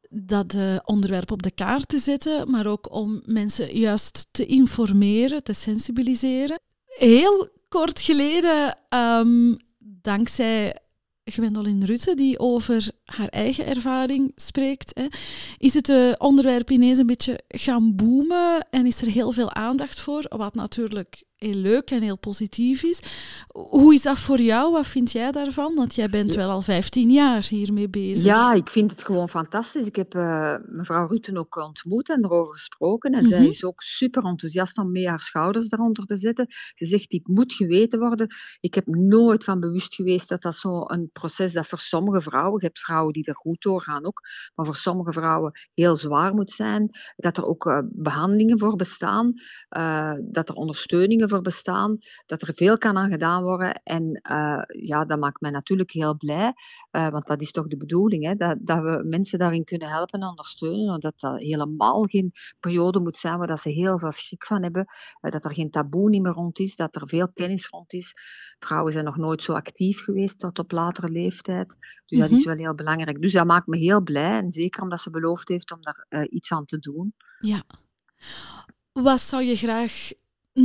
dat uh, onderwerp op de kaart te zetten, maar ook om mensen juist te informeren, te sensibiliseren. Heel kort geleden, um, dankzij Gwendolyn Rutte, die over haar eigen ervaring spreekt, hè, is het uh, onderwerp ineens een beetje gaan boomen en is er heel veel aandacht voor, wat natuurlijk heel leuk en heel positief is. Hoe is dat voor jou? Wat vind jij daarvan? Want jij bent wel al 15 jaar hiermee bezig. Ja, ik vind het gewoon fantastisch. Ik heb uh, mevrouw Rutten ook ontmoet en erover gesproken. En mm -hmm. zij is ook super enthousiast om mee haar schouders daaronder te zetten. Ze zegt, dit moet geweten worden. Ik heb nooit van bewust geweest dat dat zo'n proces dat voor sommige vrouwen, je hebt vrouwen die er goed doorgaan ook, maar voor sommige vrouwen heel zwaar moet zijn. Dat er ook uh, behandelingen voor bestaan. Uh, dat er ondersteuningen voor bestaan, dat er veel kan aan gedaan worden. En uh, ja, dat maakt mij natuurlijk heel blij, uh, want dat is toch de bedoeling, hè, dat, dat we mensen daarin kunnen helpen en ondersteunen. En dat dat helemaal geen periode moet zijn waar dat ze heel veel schrik van hebben, uh, dat er geen taboe niet meer rond is, dat er veel kennis rond is. Vrouwen zijn nog nooit zo actief geweest tot op latere leeftijd. Dus mm -hmm. dat is wel heel belangrijk. Dus dat maakt me heel blij, en zeker omdat ze beloofd heeft om daar iets aan te doen. Ja. Wat zou je graag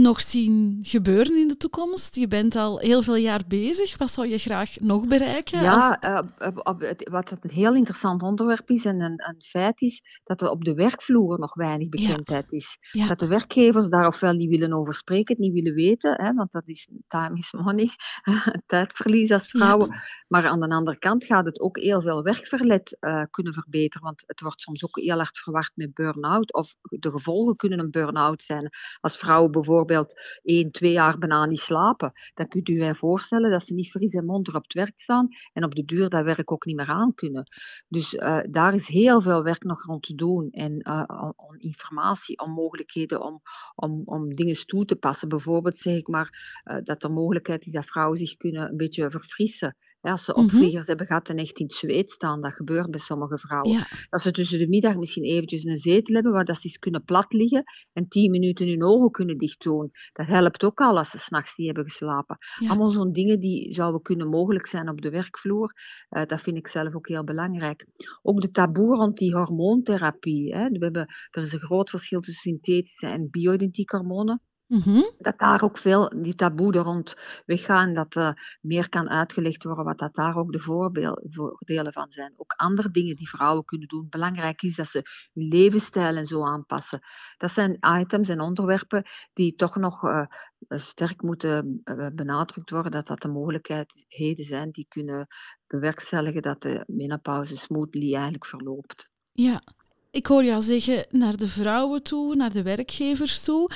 nog zien gebeuren in de toekomst? Je bent al heel veel jaar bezig. Wat zou je graag nog bereiken? Ja, als... uh, wat een heel interessant onderwerp is en een, een, feit is, dat er op de werkvloer nog weinig bekendheid ja. is. Ja. Dat de werkgevers daar ofwel niet willen over spreken, niet willen weten, hè, want dat is time is money, tijdverlies als vrouwen. Ja. Maar aan de andere kant gaat het ook heel veel werkverlet uh, kunnen verbeteren, want het wordt soms ook heel hard verward met burn-out, of de gevolgen kunnen een burn-out zijn. Als vrouwen bijvoorbeeld bijvoorbeeld één, twee jaar bijna niet slapen, dan kunt u je voorstellen dat ze niet fris en monter op het werk staan en op de duur dat werk ook niet meer aan kunnen. Dus uh, daar is heel veel werk nog rond te doen en uh, om informatie, om mogelijkheden om, om, om dingen toe te passen. Bijvoorbeeld zeg ik maar uh, dat er mogelijkheid is dat vrouwen zich kunnen een beetje verfrissen. Ja, als ze opvliegers mm -hmm. hebben gehad en echt in het zweet staan, dat gebeurt bij sommige vrouwen. Ja. Dat ze tussen de middag misschien eventjes een zetel hebben waar dat ze eens kunnen plat liggen en tien minuten hun ogen kunnen dicht doen. Dat helpt ook al als ze s'nachts niet hebben geslapen. Ja. Allemaal zo'n dingen die zouden kunnen mogelijk zijn op de werkvloer. Uh, dat vind ik zelf ook heel belangrijk. Ook de taboe rond die hormoontherapie. Hè. We hebben, er is een groot verschil tussen synthetische en bio-identieke hormonen. Mm-hmm. Dat daar ook veel die taboe er rond weggaan, dat uh, meer kan uitgelegd worden wat dat daar ook de voordelen van zijn. Ook andere dingen die vrouwen kunnen doen. Belangrijk is dat ze hun levensstijl en zo aanpassen. Dat zijn items en onderwerpen die toch nog uh, sterk moeten uh, benadrukt worden, dat dat de mogelijkheden zijn die kunnen bewerkstelligen dat de menopauze smoothly eigenlijk verloopt. Ja, ik hoor jou zeggen naar de vrouwen toe, naar de werkgevers toe.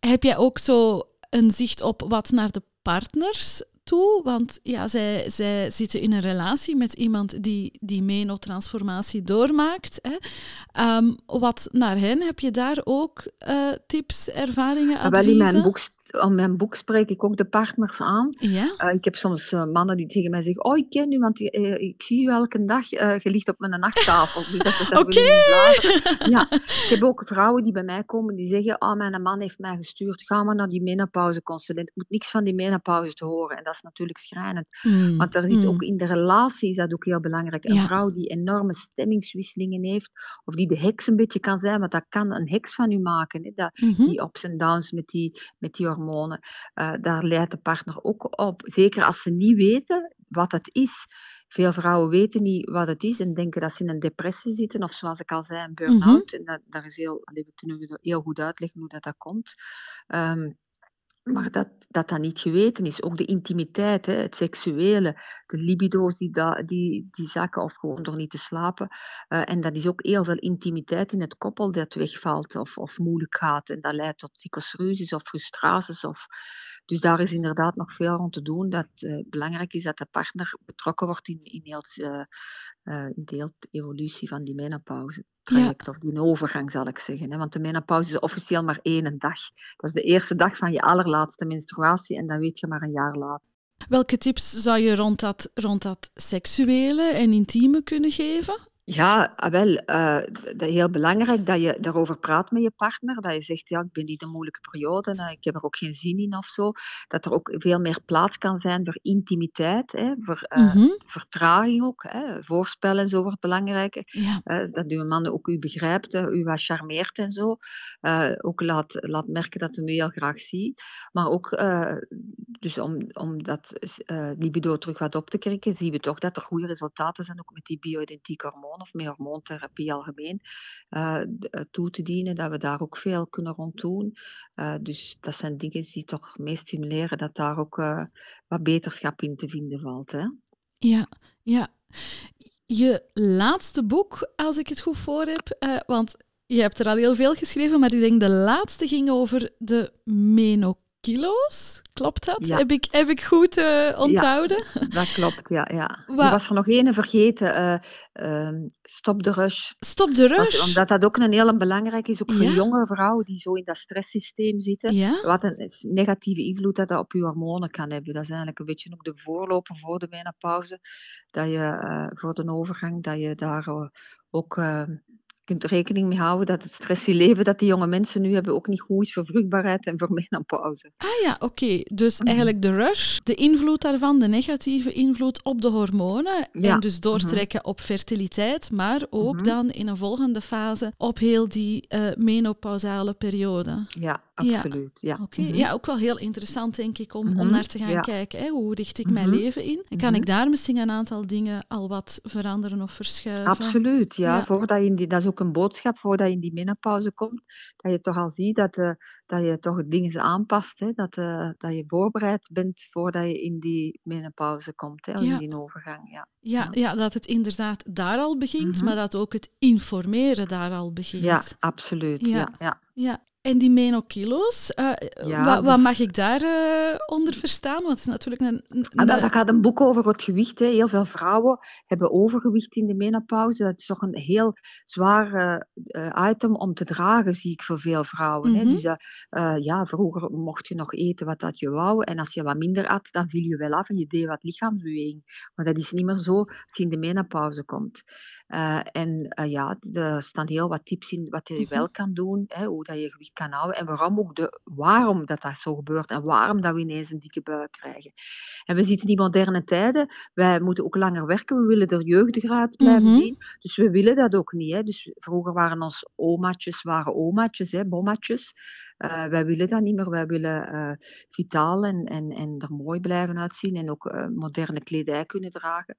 Heb jij ook zo een zicht op wat naar de partners toe? Want ja, zij, zij zitten in een relatie met iemand die die menotransformatie doormaakt. Hè. Um, wat naar hen, heb je daar ook uh, tips, ervaringen, adviezen? Wel, in mijn boek aan mijn boek spreek ik ook de partners aan. Ja? Uh, ik heb soms uh, mannen die tegen mij zeggen, oh, ik ken u, want uh, ik zie u elke dag, je ligt op mijn nachttafel. Dus Oké! Okay. Ja, ik heb ook vrouwen die bij mij komen die zeggen, oh, mijn man heeft mij gestuurd, ga maar naar die menopauzeconsulent. Ik moet niks van die menopauze te horen. En dat is natuurlijk schrijnend. Mm. Want er zit mm. ook in de relatie, is dat ook heel belangrijk. Een ja. vrouw die enorme stemmingswisselingen heeft, of die de heks een beetje kan zijn, want dat kan een heks van u maken. Hè? Dat, mm -hmm. Die ups en downs met die, met die hormonen. Uh, daar leidt de partner ook op. Zeker als ze niet weten wat het is. Veel vrouwen weten niet wat het is en denken dat ze in een depressie zitten, of zoals ik al zei, een burn-out. Mm -hmm. En dat, daar is heel, we kunnen heel goed uitleggen hoe dat, dat komt. Um, maar dat, dat dat niet geweten is. Ook de intimiteit, hè, het seksuele, de libido's die, die, die zakken of gewoon door niet te slapen. Uh, en dat is ook heel veel intimiteit in het koppel dat wegvalt of, of moeilijk gaat. En dat leidt tot psychosruzies of frustraties. Of... Dus daar is inderdaad nog veel rond te doen. Dat uh, belangrijk is dat de partner betrokken wordt in, in heel, uh, in de evolutie van die menopauze traject, ja. of die overgang zal ik zeggen. Hè? Want de menopauze is officieel maar één dag. Dat is de eerste dag van je allerlaatste menstruatie en dan weet je maar een jaar later. Welke tips zou je rond dat, rond dat seksuele en intieme kunnen geven? Ja, wel, uh, dat is heel belangrijk dat je daarover praat met je partner. Dat je zegt, ja, ik ben niet een moeilijke periode, nou, ik heb er ook geen zin in of zo. Dat er ook veel meer plaats kan zijn voor intimiteit, hè, voor mm -hmm. vertraging ook. Hè. Voorspellen en zo wordt belangrijk. Ja. Dat uw man ook u begrijpt, u wat charmeert en zo. ook laat, laat merken dat hij u heel graag ziet. Maar ook, dus om, om dat libido terug wat op te krikken, zien we toch dat er goede resultaten zijn, ook met die bio-identieke hormonen of met hormoontherapie algemeen uh, toe te dienen, dat we daar ook veel kunnen rond doen. Uh, dus dat zijn dingen die toch mee stimuleren dat daar ook wat beterschap in te vinden valt. Hè? Ja, ja. Je laatste boek, als ik het goed voor heb, want je hebt er al heel veel geschreven, maar ik denk de laatste ging over de menopauze kilo's. Klopt dat? Ja. Heb, ik, heb ik goed uh, onthouden? Ja, dat klopt, ja. ja. Je was er nog één vergeten. Uh, uh, stop de rush. Stop de rush? Want, omdat dat ook een heel belangrijk is, ook voor ja? jonge vrouwen die zo in dat stresssysteem zitten. Wat een negatieve invloed dat, dat op je hormonen kan hebben. Dat is eigenlijk een beetje ook de voorloper voor de menopauze. Dat je uh, voor de overgang, dat je daar ook kunt er rekening mee houden dat het stressie leven dat die jonge mensen nu hebben ook niet goed is voor vruchtbaarheid en voor menopauze. Ah ja, oké. Okay. Dus eigenlijk de rush, de invloed daarvan, de negatieve invloed op de hormonen ja. en dus doortrekken op fertiliteit, maar ook -hmm. dan in een volgende fase op heel die uh, menopausale periode. Ja, absoluut. Ja. Oké, okay. mm -hmm. ja, ook wel heel interessant denk ik om, mm -hmm. om naar te gaan ja. kijken. Hè? Hoe richt ik mijn leven in? En kan ik daar misschien een aantal dingen al wat veranderen of verschuiven? Absoluut, ja. ja. Voordat je in die, dat is ook een boodschap voordat je in die menopauze komt, dat je toch al ziet dat, uh, dat je toch dingen aanpast, hè? Dat, uh, dat je voorbereid bent voordat je in die menopauze komt, hè? Ja. in die overgang. Ja. Ja, ja. dat het inderdaad daar al begint, maar dat ook het informeren daar al begint. Ja, absoluut. Ja. Ja, ja. En die menokilo's, uh, ja, wat, wat, mag ik daaronder uh, onder verstaan? Want het is natuurlijk een... een ah, dat, dat, gaat een boek over het gewicht. Hè. Heel veel vrouwen hebben overgewicht in de menopauze. Dat is toch een heel zwaar uh, item om te dragen, zie ik voor veel vrouwen. Mm -hmm. hè. Dus ja, vroeger mocht je nog eten wat dat je wou. En als je wat minder at, dan viel je wel af en je deed wat lichaamsbeweging. Maar dat is niet meer zo als je in de menopauze komt. en ja, er staan heel wat tips in wat je mm -hmm. wel kan doen. Hè, hoe dat je gewicht kan houden en waarom ook de, waarom dat, dat zo gebeurt en waarom dat we ineens een dikke buik krijgen. En we zitten in die moderne tijden, wij moeten ook langer werken, we willen er jeugdiger uit blijven mm -hmm. zien, dus we willen dat ook niet. Hè. Dus vroeger waren ons omaatjes, waren omaatjes, hè, bommatjes. Uh, wij willen dat niet meer, wij willen uh, vitaal en, en, en er mooi blijven uitzien en ook uh, moderne kledij kunnen dragen.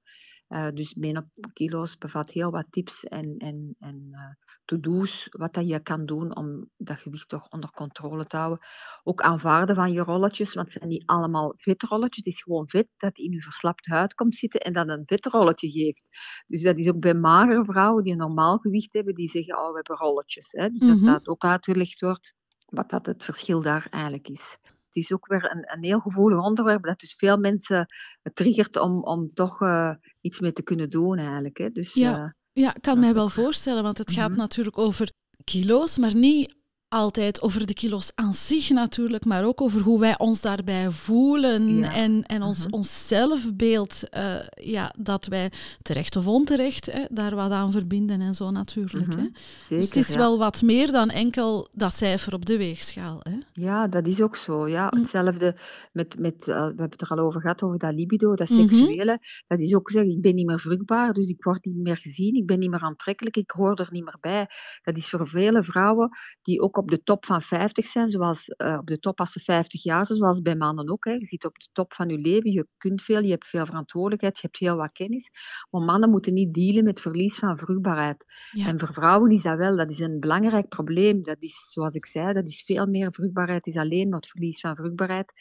Uh, dus menokilo's bevat heel wat tips en, en, en uh, to-do's wat dat je kan doen om dat gewicht toch onder controle te houden. Ook aanvaarden van je rolletjes, want het zijn niet allemaal vetrolletjes. Het is gewoon vet dat in je verslapte huid komt zitten en dat een vetrolletje geeft. Dus dat is ook bij magere vrouwen die een normaal gewicht hebben, die zeggen, oh, we hebben rolletjes. Hè? Dus mm -hmm. dat dat ook uitgelegd wordt, wat dat het verschil daar eigenlijk is het is ook weer een, een heel gevoelig onderwerp dat dus veel mensen triggert om, om toch uh, iets mee te kunnen doen eigenlijk. Hè. Dus, ja, uh, ja, ik kan mij wel voorstellen, want het gaat -hmm. natuurlijk over kilo's, maar niet altijd over de kilo's aan zich natuurlijk, maar ook over hoe wij ons daarbij voelen en, en ons, uh ons zelfbeeld, uh, ja, dat wij terecht of onterecht hè, daar wat aan verbinden en zo natuurlijk. hè. Zeker, dus het is wel wat meer dan enkel dat cijfer op de weegschaal. Hè. Ja, dat is ook zo. Ja. Hetzelfde met, met uh, we hebben het er al over gehad, over dat libido, dat seksuele. Dat is ook zeggen, ik ben niet meer vruchtbaar, dus ik word niet meer gezien, ik ben niet meer aantrekkelijk, ik hoor er niet meer bij. Dat is voor vele vrouwen die ook op de top van 50 zijn, zoals uh, op de top als ze 50 jaar zijn, zoals bij mannen ook. Hè. Je zit op de top van je leven, je kunt veel, je hebt veel verantwoordelijkheid, je hebt heel wat kennis. Maar mannen moeten niet dealen met verlies van vruchtbaarheid. Ja. En voor vrouwen is dat wel, dat is een belangrijk probleem. Dat is, zoals ik zei, dat is veel meer vruchtbaarheid, is alleen maar het verlies van vruchtbaarheid.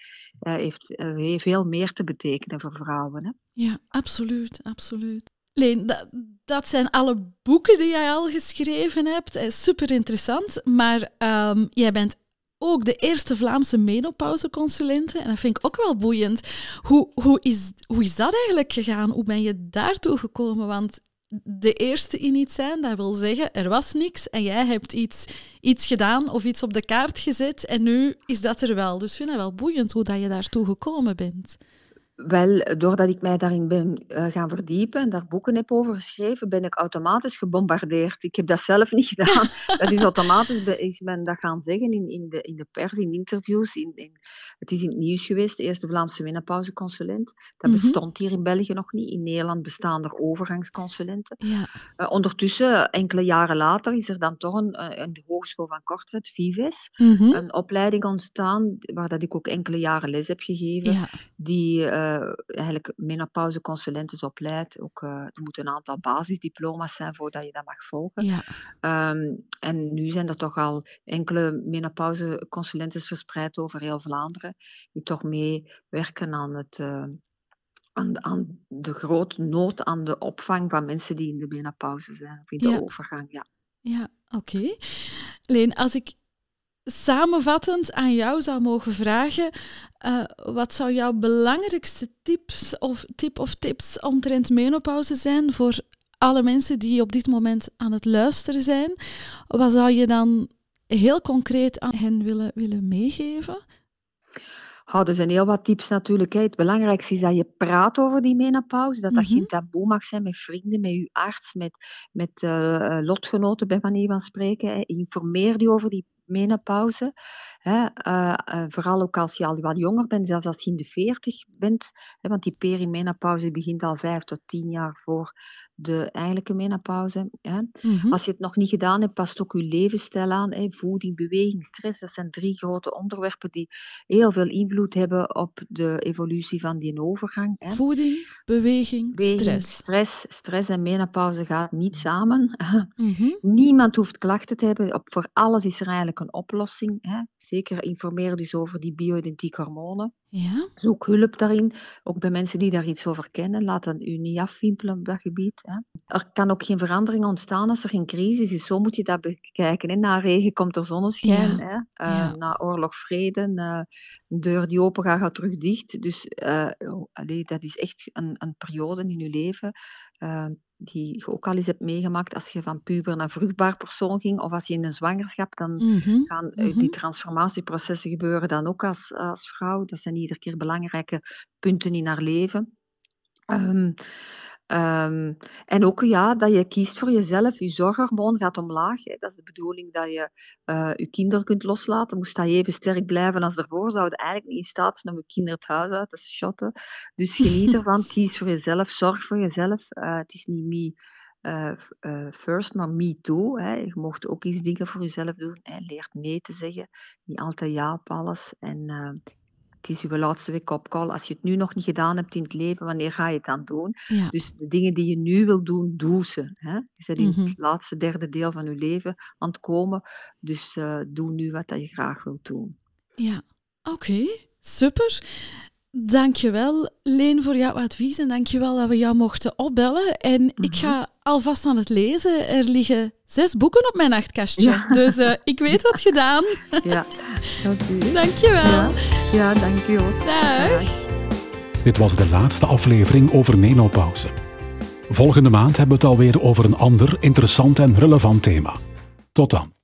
Uh, heeft, uh, heeft veel meer te betekenen voor vrouwen. Hè. Ja, absoluut, absoluut. Leen, dat, dat, zijn alle boeken die jij al geschreven hebt. Eh, super interessant. Maar um, jij bent ook de eerste Vlaamse menopauzeconsulente. En dat vind ik ook wel boeiend. Hoe, hoe, is, hoe is dat eigenlijk gegaan? Hoe ben je daartoe gekomen? Want de eerste in iets zijn, dat wil zeggen, er was niks en jij hebt iets, iets gedaan of iets op de kaart gezet en nu is dat er wel. Dus ik vind het wel boeiend hoe dat je daartoe gekomen bent. Wel, doordat ik mij daarin ben uh, gaan verdiepen en daar boeken heb over geschreven, ben ik automatisch gebombardeerd. Ik heb dat zelf niet gedaan. dat is automatisch, is men dat gaan zeggen in, in, de, in de pers, in interviews. In, in, het is in het nieuws geweest, de eerste Vlaamse menopauzeconsulent. Dat bestond mm -hmm. hier in België nog niet. In Nederland bestaan er overgangsconsulenten. Ja. Uh, ondertussen, enkele jaren later, is er dan toch een, uh, in de Hogeschool van Kortrijk, Vives, mm -hmm. een opleiding ontstaan, waar dat ik ook enkele jaren les heb gegeven, ja. die uh, eigenlijk menopauzeconsulenten opleidt. Ook, uh, er moeten een aantal basisdiploma's zijn voordat je dat mag volgen. Ja. Um, en nu zijn er toch al enkele menopauzeconsulenten verspreid over heel Vlaanderen, die toch meewerken aan het. Uh, aan, aan, de grote nood aan de opvang van mensen die in de menopauze zijn, of in de ja. overgang. Ja, ja oké. Okay. Leen, als ik samenvattend aan jou zou mogen vragen, uh, wat zou jouw belangrijkste tips of, tip of tips omtrent menopauze zijn voor alle mensen die op dit moment aan het luisteren zijn? Wat zou je dan heel concreet aan hen willen, willen meegeven? Oh, er zijn heel wat tips natuurlijk. Hè. Het belangrijkste is dat je praat over die menopauze. Dat dat mm -hmm. geen taboe mag zijn met vrienden, met je arts, met, met uh, lotgenoten bij manier van spreken. Hè. Informeer je over die menopauze. Hè, uh, uh, vooral ook als je al wat jonger bent, zelfs als je in de 40 bent. Hè, want die perimenopauze begint al vijf tot tien jaar voor de eigenlijke menopauze. Hè. -hmm. Als je het nog niet gedaan hebt, past ook je levensstijl aan. Hè. Voeding, beweging, stress. Dat zijn drie grote onderwerpen die heel veel invloed hebben op de evolutie van die overgang. Hè. Voeding, beweging, beweging, stress. stress. Stress en menopauze gaat niet samen. -hmm. Niemand hoeft klachten te hebben. Op, voor alles is er eigenlijk een oplossing. Hè. Zeker informeer dus over die bio-identieke hormonen. Ja. Zoek hulp daarin. Ook bij mensen die daar iets over kennen. Laat dan u niet afwimpelen op dat gebied. Hè. Er kan ook geen verandering ontstaan als er geen crisis is. Zo moet je dat bekijken. Hè. Na regen komt er zonneschijn. Ja. Hè. Uh, ja. Na oorlog vrede. Uh, een deur die open gaat, gaat terug dicht. Dus uh, oh, allee, dat is echt een, een periode in je leven die je ook al eens hebt meegemaakt als je van puber naar vruchtbaar persoon ging of als je in een zwangerschap, dan mm -hmm. gaan mm -hmm. die transformatieprocessen gebeuren dan ook als, als vrouw. Dat zijn iedere keer belangrijke punten in haar leven. Um, Um, en ook ja, dat je kiest voor jezelf. Je zorghormoon gaat omlaag. Hè. Dat is de bedoeling dat je uh, je kinderen kunt loslaten. Moest dat even sterk blijven als ervoor, zouden eigenlijk niet in staat zijn om je kinderen het huis uit te shotten. Dus geniet ervan, kies voor jezelf, zorg voor jezelf. Uh, het is niet me uh, uh, first, maar me too. Hè. Je mocht ook eens dingen voor jezelf doen. Hè. Leert nee te zeggen, niet altijd ja op alles. En het is uw laatste wake-up call. Als je het nu nog niet gedaan hebt in het leven, wanneer ga je het dan doen? Ja. Dus de dingen die je nu wil doen, doe ze. Hè? Je bent in mm -hmm. het laatste derde deel van je leven aan het komen. Dus uh, doe nu wat je graag wilt doen. Ja, oké. Okay. Super. Dankjewel, Leen, voor jouw advies en dankjewel dat we jou mochten opbellen. En mm -hmm. ik ga alvast aan het lezen. Er liggen zes boeken op mijn nachtkastje, ja. dus uh, ik weet wat gedaan. Ja. Okay. Dankjewel. Ja, ja dankjewel. Dag. Dag. Dit was de laatste aflevering over menopauze. Volgende maand hebben we het alweer over een ander interessant en relevant thema. Tot dan.